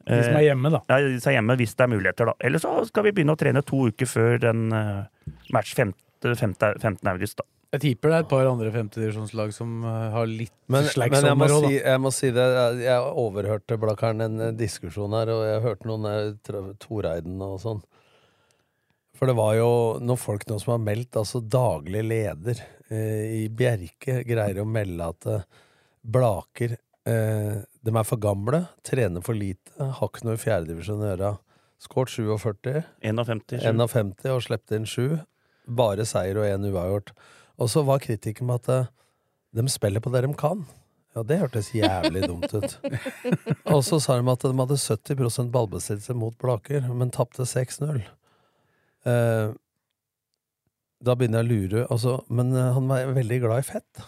De som er hjemme, da. Ja, de som er hjemme hvis det er muligheter, da. Eller så skal vi begynne å trene to uker før den eh, match 5. 15. 15. august, da. Jeg tipper det er et par andre femtedivisjonslag som eh, har litt Men, slack men jeg, må si, jeg må si det, jeg, overhørte Blakkaren en eh, diskusjon her, og jeg hørte noen eh, Toreiden og sånn. For det var jo noen folk nå som har meldt, altså daglig leder eh, i Bjerke greier å melde at eh, Blaker eh, De er for gamle, trener for lite, har ikke noe i fjerdedivisjon å gjøre. Skåret 47. 51. 51 og sluppet inn 7. Bare seier og én uavgjort. Og så var kritikken med at eh, de spiller på det de kan. Ja, det hørtes jævlig dumt ut. Og så sa de at de hadde 70% ballbesittelse mot Blaker, men tapte 6-0. Eh, da begynner jeg å lure altså, Men eh, han var veldig glad i fett.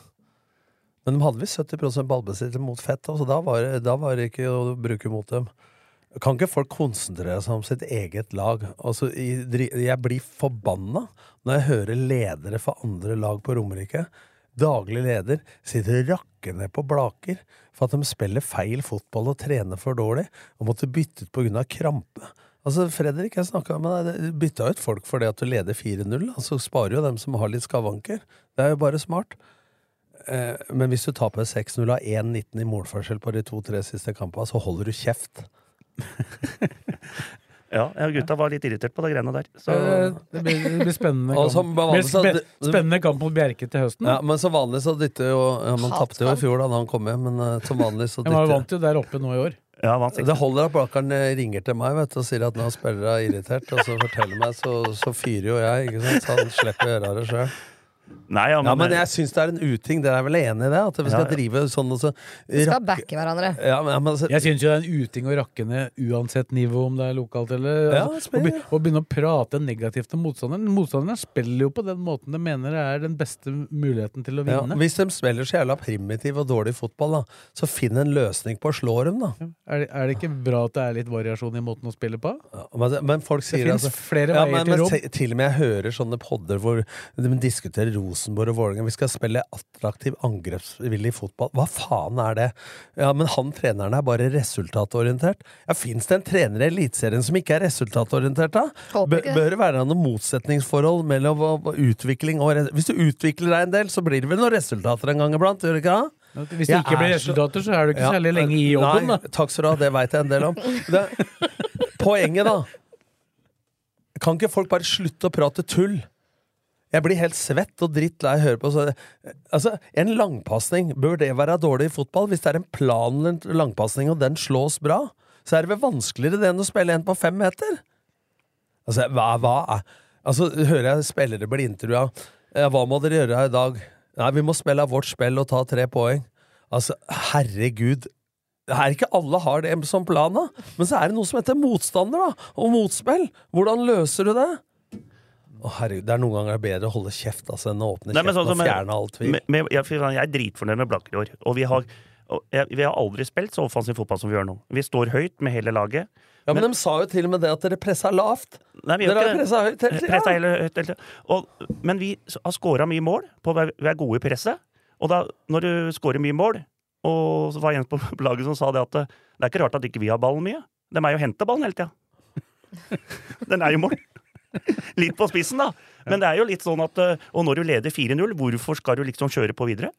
Men de hadde visst 70 ballbesittelse mot fett, så da var, det- da var det ikke å bruke mot dem. Kan ikke folk konsentrere seg om sitt eget lag? Altså, jeg blir forbanna når jeg hører ledere for andre lag på Romerike, daglig leder, sitter og på Blaker for at de spiller feil fotball og trener for dårlig, og måtte bytte ut av krampe. Altså, Fredrik, jeg snakka med deg. Bytta ut folk for det at du leder 4-0. Så Så sparer jo dem som har litt skavanker. Det er jo bare smart. Eh, men hvis du taper 6-0 av 1-19 i målforskjell på de to-tre siste kampene, så holder du kjeft. Ja, ja, gutta var litt irritert på de greiene der. Så Eh, Det blir, det blir spennende kamp. Det vanlig blir så- spe spennende kamp mot Bjerke til høsten. Ja, Men som vanlig så dytter jo ja, Man tapte jo i fjor da han kom hjem, men eh, som vanlig så dytter Man vant jo der oppe nå i år. ja, Det holder at Blakkaren ringer til meg vet og sier at nå spillere er irritert, og så forteller meg, så, så fyrer jo jeg, ikke sant? så han slipper å gjøre det sjøl. Nei, ja, men, Ja, men jeg syns det er en uting. Dere er vel enig i det? At vi skal Ja, ja. drive sånn og så Vi skal backe hverandre. ja, men, ja, men, altså, Jeg syns jo det er en uting å rakke ned uansett nivå, om det er lokalt eller Ja, altså, å, be, å begynne å prate negativt om motstanderen. Motstanderne spiller jo på den måten de mener er den beste muligheten til å ja, vinne. hvis de spiller så jævla primitiv og dårlig fotball, da, så finn en løsning på å slå dem, da. Er, det- er det ikke bra at det er litt variasjon i måten å spille på? Ja, Men, men folk Det sier fins altså flere ja, veier men, til rom. til og med jeg hører sånne podder hvor de diskuterer Rosenborg og Vålerenga. Vi skal spille attraktiv, angrepsvillig fotball. Hva faen er det? Ja, men han treneren er bare resultatorientert. Ja, Fins det en trener i Eliteserien som ikke er resultatorientert, da? Bør, det. bør det være noe motsetningsforhold mellom utvikling og Hvis du utvikler deg en del, så blir det vel noen resultater en gang iblant? Gjør det ikke det? Hvis det ikke blir er resultater, så er du ikke Ja, særlig lenge i jobben. Nei, da. takk skal du ha, det veit jeg en del om. Det, poenget, da. Kan ikke folk bare slutte å prate tull? Jeg blir helt svett og drittlei høre på så, Altså, En langpasning, bør det være dårlig i fotball? Hvis det er en planlagt langpasning, og den slås bra, så er det vel vanskeligere det enn å spille en på fem meter? Altså, hva, hva Altså, hører jeg spillere bli intervjua. Hva må dere gjøre her i dag? Nei, vi må spille av vårt spill og ta tre poeng. Altså, herregud. Det er ikke alle har det som plan, da. Men så er det noe som heter motstander, da. Og motspill. Hvordan løser du det? Å, herregud, det er noen ganger bedre å holde kjeft altså, enn å åpne Nei, men kjeften sånn som og fjerne all tvil. jeg, jeg er dritfornøyd med år. Og vi har, og jeg, vi har aldri spilt så offensiv fotball som vi gjør nå. Vi står høyt med hele laget. Ja, men de sa jo til og med det at dere pressa lavt. Nei, vi gjør Dere har ikke det. pressa høyt hele tida. Pressa hele, hele tiden. Og, men vi har scora mye mål. På, vi er gode i presset. Og da, når du scorer mye mål, og så var det en på laget som sa det at det, det er ikke rart at ikke vi har ballen mye. De er jo henta ballen hele tida. Den er jo mål. Litt på spissen, da. Men det er jo litt sånn at eh, Og når du leder 4-0, hvorfor skal du liksom kjøre på videre?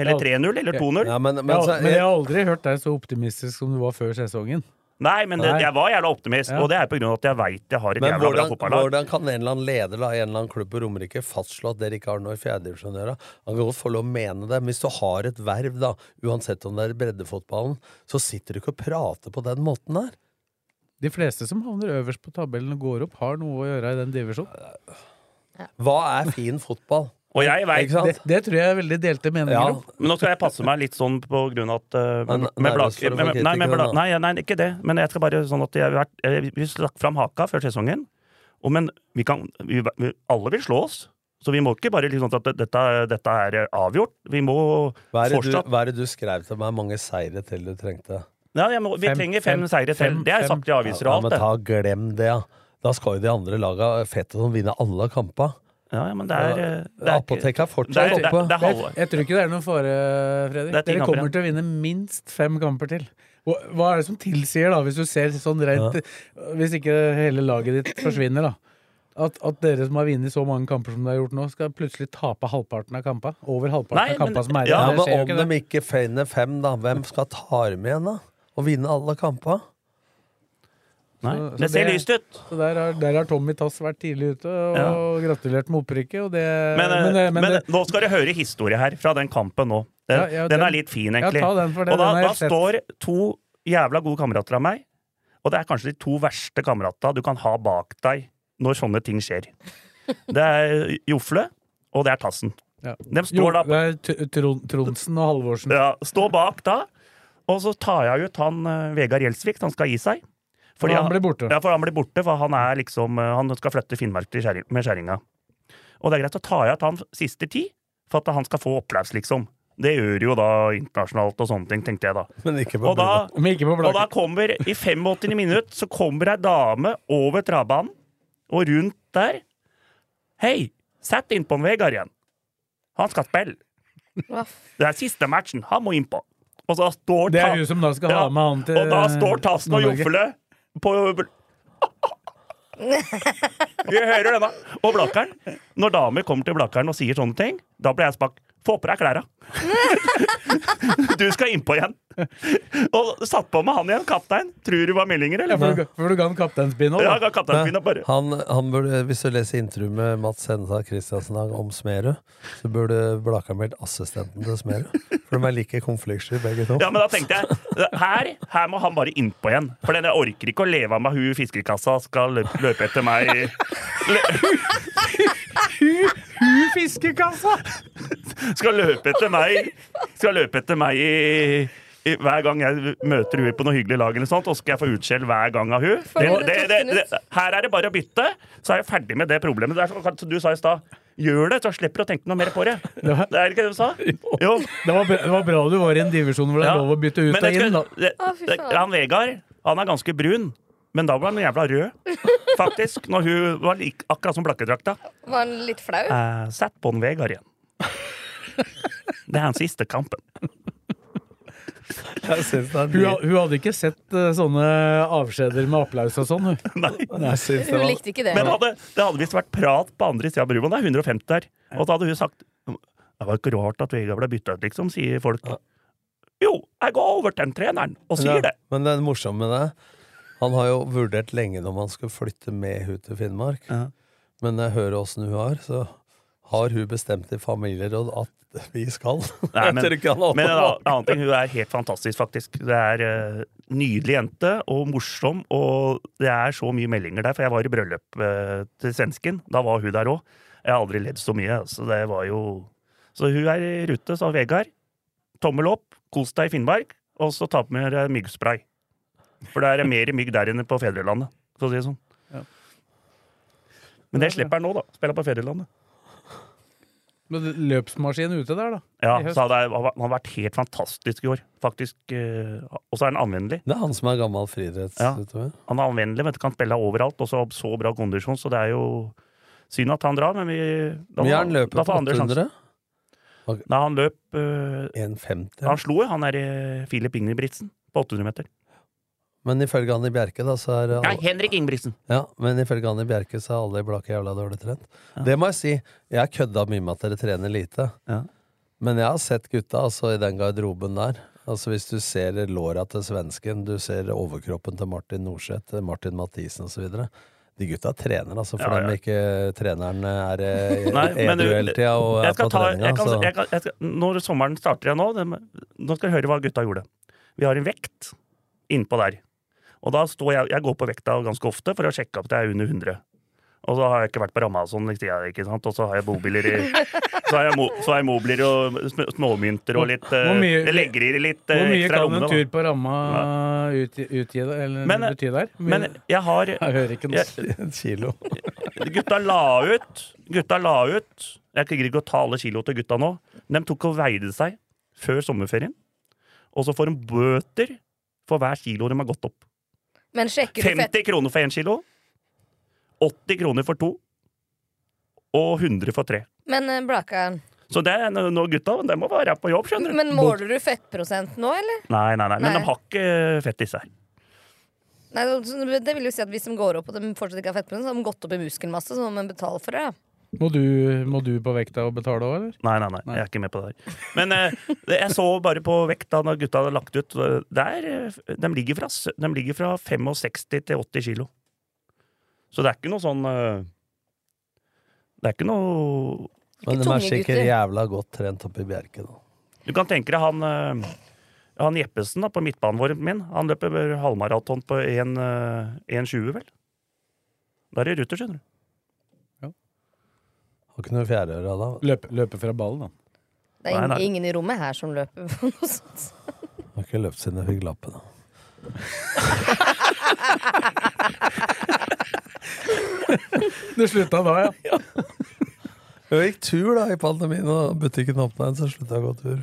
Eller 3-0, eller 2-0? Ja, men, men, Ja, så, men jeg har aldri hørt deg så optimistisk som du var før sesongen. Nei, men det, Nei. jeg var jævla optimist, Ja. og det er av at jeg veit jeg har et Men jævla bra hvordan, fotballag. hvordan kan en eller annen leder da, i en eller annen klubb på Romerike fastslå at dere ikke har noe i fjerdedivisjon å gjøre? Han kan godt få lov å mene det, men hvis du har et verv, da, uansett om det er breddefotballen, så sitter du ikke og prater på den måten der. De fleste som havner øverst på tabellen og går opp, har noe å gjøre i den divisjonen. Hva er fin fotball? Og jeg vet, Ikke sant? Det, det tror jeg er veldig delte meninger Ja, om. Men nå skal jeg passe meg litt sånn på grunn av at uh, Men med, med Blak- med- nei, med for Bla- den, da. nei, nei, ikke det. Men jeg skal bare sånn at jeg, jeg, eh, Vi stakk fram haka før sesongen. Og, men vi kan, vi, vi, alle vil slå oss. Så vi må ikke bare liksom at dette, dette er avgjort. Vi må Hva er, du, fortsatt hva er det du skrev til meg mange seire til du trengte? Ja, jeg må, Vi Fem- trenger fem, fem- seire til. Det er sagt i aviser og Ja, men ta, glem det, ja. Da skal jo de andre laga fette som vinner alle kamper. Ja, ja, men det er, eh, det er Apoteket er fortsatt er, det, er- oppe. det er. Jeg, jeg tror ikke det er noen fare, Fredrik. Dere kommer kamper kommer til å vinne minst fem kamper til. Hva er det som tilsier, da, hvis du ser sånn rent Hvis ikke hele laget ditt forsvinner, da. At, at dere som har vunnet så mange kamper som dere har gjort nå, skal plutselig tape halvparten av kampene? Over halvparten Nei, av kampene som er ja, igjen. Ja, men om de ikke finner fem, da, hvem skal ta dem igjen, da? Og vinne alle kampene? Nei, Så- så det ser lyst ut. Så der har, der har Tommy Tass vært tidlig ute og gratulert med opprykket. Det, Men, men, eh, men men det, nå skal dere høre historie her fra den kampen nå. Den, Ja, ja, den den- er litt fin, egentlig. og da, da står to jævla gode kamerater av meg, og det er kanskje de to verste kameratene du kan ha bak deg når sånne ting skjer. Det er Jofle, og det er Tassen. Ja. De jo, står da det er Tronsen og Halvorsen. ja, Stå bak da, og så tar jeg ut han eh, Vegard Gjelsvik, han skal gi seg. Fordi han blir borte. Ja, for han blir borte, for han er liksom eh, Han skal flytte Finnmark til skjæring, med skjæringa. Og det er greit, så tar jeg ut han siste ti, for at han skal få applaus, liksom. Det gjør jo da internasjonalt og sånne ting, tenkte jeg da. Men ikke på Og da, Men ikke på og da kommer, i 85. minutt, så kommer ei dame over travbanen, og rundt der Hei, sett innpå Vegard igjen. Han skal spille. Det er siste matchen. Han må innpå. Og så står Det er hun som da skal Ja, ha med han til Og da står Tassen og Nord-Norge. På Vi hører denne. Og Blakkaren. Når damer kommer til Blakkaren og sier sånne ting, da blir jeg spak. Få på deg klærne! Du skal innpå igjen. Og satt på med han igjen, kaptein. Tror du var meldinger, Ja, eller? for, du, for du ga han kapteinspinn òg, Ja, bare. Han, han burde, hvis du leser intervjuet med Mats Henstad Christiansen om Smerud, så burde Blakkaren vært assistenten til Smerud. For de er like konfliktsky, begge to. Ja, men da tenkte jeg her, her må han bare innpå igjen. For jeg orker ikke å leve av meg hun fiskekassa skal løpe, etter meg Hun fiskekassa! Skal løpe etter meg Skal løpe etter meg i, i hver gang jeg møter hun på noe hyggelig lag, eller sånt, og skal jeg få utskjell hver gang av hun. Det, det det, her er det bare å bytte, så er jeg ferdig med det problemet. Det er sånn, som du sa i stad. Gjør det, så slipper du å tenke noe mer på det. Det var, Det er ikke det du sa? Jo. det var, bra, det var bra du var i en divisjon hvor det er Ja. lov å bytte ut Men og inn. Da. det, det, han Vegard, han er ganske brun. Men da var han jævla rød, faktisk. Når hun var lik, akkurat som blakkedrakta. Var han litt flau? Eh, Sett på en Vegard igjen. Det er hans siste kampen. Jeg synes det er Hun, hun hadde ikke sett eh, sånne avskjeder med applaus og sånn. hun. Nei. Jeg synes det Hun var likte ikke det. Men hadde, det hadde visst vært prat på andre sida av brua. Det er 150 der. Og da hadde hun sagt Det var ikke rart at Vegard ble bytta ut, liksom, sier folk. Jo, jeg går over til den treneren og sier det. Men det er morsomt med det. Han har jo vurdert lenge om han skal flytte med hun til Finnmark. Ja. Men når jeg hører åssen hun har, så har hun bestemt i familieråd at vi skal. Nei, men, men en annen- ting, hun er helt fantastisk, faktisk. Det er uh, nydelig jente og morsom, og det er så mye meldinger der. For jeg var i bryllup uh, til svensken. Da var hun der òg. Jeg har aldri ledd så mye. Så det var jo Så hun er i rute, sa Vegard. Tommel opp, kos deg i Finnmark, og så ta på med deg myggspray. For det er mer mygg der inne på fedrelandet, for å si det sånn. Ja. Men det slipper han nå, da. Spiller på fedrelandet. Men Løpsmaskin ute der, da. Ja, så det er, han har vært helt fantastisk i år. Faktisk. eh, Og så er han anvendelig. Det er han som er gammel friidrettsutøver. Han er anvendelig, vet du, kan spille overalt, og så så bra kondisjon, så det er jo synd at han drar, men vi da, har han løper på får andre sjansen. 800? Nei, han løp eh, 1,50. Han slo jo han der eh, Filip Ingebrigtsen på 800 meter. Men ifølge Anni Bjerke, da, så er Nei, Henrik Ingebrigtsen! Ja, men ifølge Anni Bjerke så er alle i Blakke jævla dårlig trent. Det må jeg si. Jeg kødda mye med at dere trener lite. Ja. Men jeg har sett gutta altså, i den garderoben der. Altså Hvis du ser låra til svensken, du ser overkroppen til Martin Norseth, Martin Mathisen osv. De gutta trener, altså, for Ja, ja. dem ikke treneren er eh, edru hele tida og er på ta, treninga. kan, jeg kan, jeg skal, når sommeren starter igjen nå, det, nå skal du høre hva gutta gjorde. Vi har en vekt innpå der. Og da står jeg, jeg går på vekta ganske ofte for å sjekke at jeg er under 100. Og så har jeg ikke vært på Ramazon, i tida, ikke sant? og så har jeg bobiler i Så har jeg, mo, så har jeg mobiler og sm- småmynter og litt Hvor eh, mye- Jeg legger i litt eh, Hvor mye kan lommene. en tur på ramma utgi, utgi Men- bety der? Mye- Men jeg har jeg hører ikke noe. jeg, En kilo. Gutta la ut Gutta la ut Jeg gidder ikke å ta alle kilo til gutta nå. De tok og veide seg før sommerferien. Og så får de bøter for hver kilo de har gått opp. Men sjekker du fett 50 kroner for én kilo. 80 kroner for to. Og 100 for tre. Men eh, Blakkaren, Så det er nå gutta de må være på jobb, skjønner du. men måler du fettprosent nå, eller? Nei, nei, nei, men Nei. de har ikke fett i seg. Nei, så Det vil jo si at Hvis de går opp og de fortsatt ikke har fettprosent, så har de gått opp i muskelmasse, så må de betale for det. Ja. Må du, må du på vekta og betale òg, eller? Nei, nei, nei, Nei. jeg er ikke med på det der. Men eh, jeg så bare på vekta når gutta hadde lagt ut. eh, Der, eh, de, ligger fra, de ligger fra 65 til 80 kilo. Så det er ikke noe sånn eh, Det er ikke noe Men de er sikkert jævla godt trent oppe i Bjerke, da. Du kan tenke deg han Han Jeppesen da, på midtbanen vår min, han løper halvmaraton på 1, eh, 1,20, vel? Da er det ruter, skjønner du. Har ikke noe fjærøre da. Løpe, løpe fra ballen, da. Det er Nei, ingen, nei. ingen i rommet her som løper på noe sånt. Har ikke løpt siden jeg fikk lappen. da. Det slutta da, ja. Jeg gikk tur da i pandemien, og butikken åpna igjen, så slutta jeg å gå tur.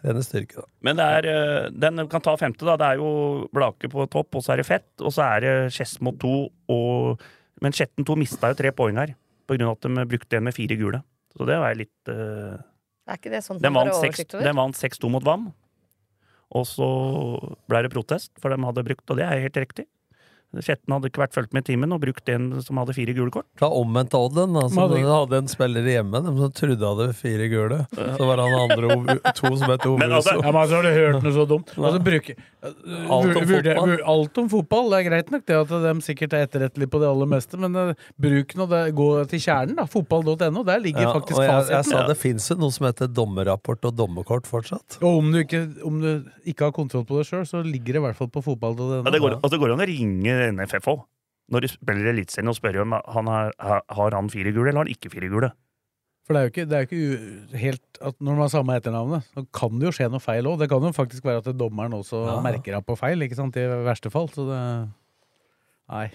Trene styrke, da. Men det er, eh, den kan ta femte, da. Det er jo Blake på topp, og så er det Fett. Og så er det Skedsmo 2 og Men Skjetten 2 mista jo tre poeng her, på grunn av at de brukte en med fire gule. Så det var jeg litt uh... Er ikke det sånn Den vant oversikt over? den vant 6-2 mot VAM. Og så ble det protest, for de hadde brukt Og det er helt riktig. Skjetten hadde ikke vært fulgt med i timen og brukt en som hadde fire gule kort. Da omvendt odden. den. Altså, hadde- de hadde en spiller hjemme de som trodde hadde fire gule. Så var han andre to som het Ove Men altså-. Ja, men altså, har du hørt noe så dumt? Altså, bruke, Alt om fotball. alt om fotball. Det er greit nok det at de sikkert er etterrettelige på det aller meste, men uh, bruk nå det, gå til kjernen, da. Fotball.no. Der ligger Ja, faktisk jeg, jeg sa det fins jo noe som heter dommerrapport og dommerkort fortsatt. Og om du, ikke, om du ikke har kontroll på det sjøl, så ligger det i hvert fall på fotball.no. Ja, det går, og det går an å ringe NFF òg. Når de spiller Eliteserien og spør om han har, har han fire gule eller har han ikke fire gule. For det er jo ikke, det er jo ikke u- helt at Når man har samme etternavnet, så kan det jo skje noe feil òg. Det kan jo faktisk være at dommeren også Ja. merker av på feil, ikke sant, i verste fall. Så det Nei.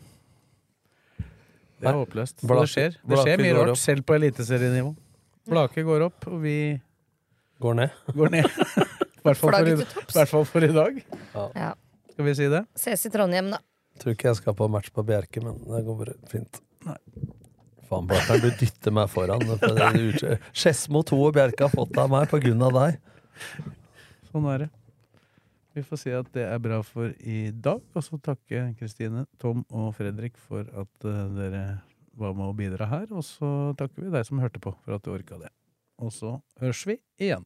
Det er håpløst. Så Blake- det skjer. Det skjer mye rart, opp. selv på eliteserienivå. Blake går opp, og vi Går ned. går ned. I hvert fall for, i, i hvert fall for i dag. Ja. Skal vi si det? Ses i Trondheim, da. Tror ikke jeg skal på match på Bjerke, men det går bare fint. Nei. Faen, Blakkaren, du dytter meg foran. for Skedsmo 2 og Bjerke har fått av meg på grunn av deg. Sånn er det. Vi får si at det er bra for i dag, og så takke Kristine, Tom og Fredrik for at eh, dere var med å bidra her. Og så takker vi deg som hørte på, for at du orka det. Og så høres vi igjen.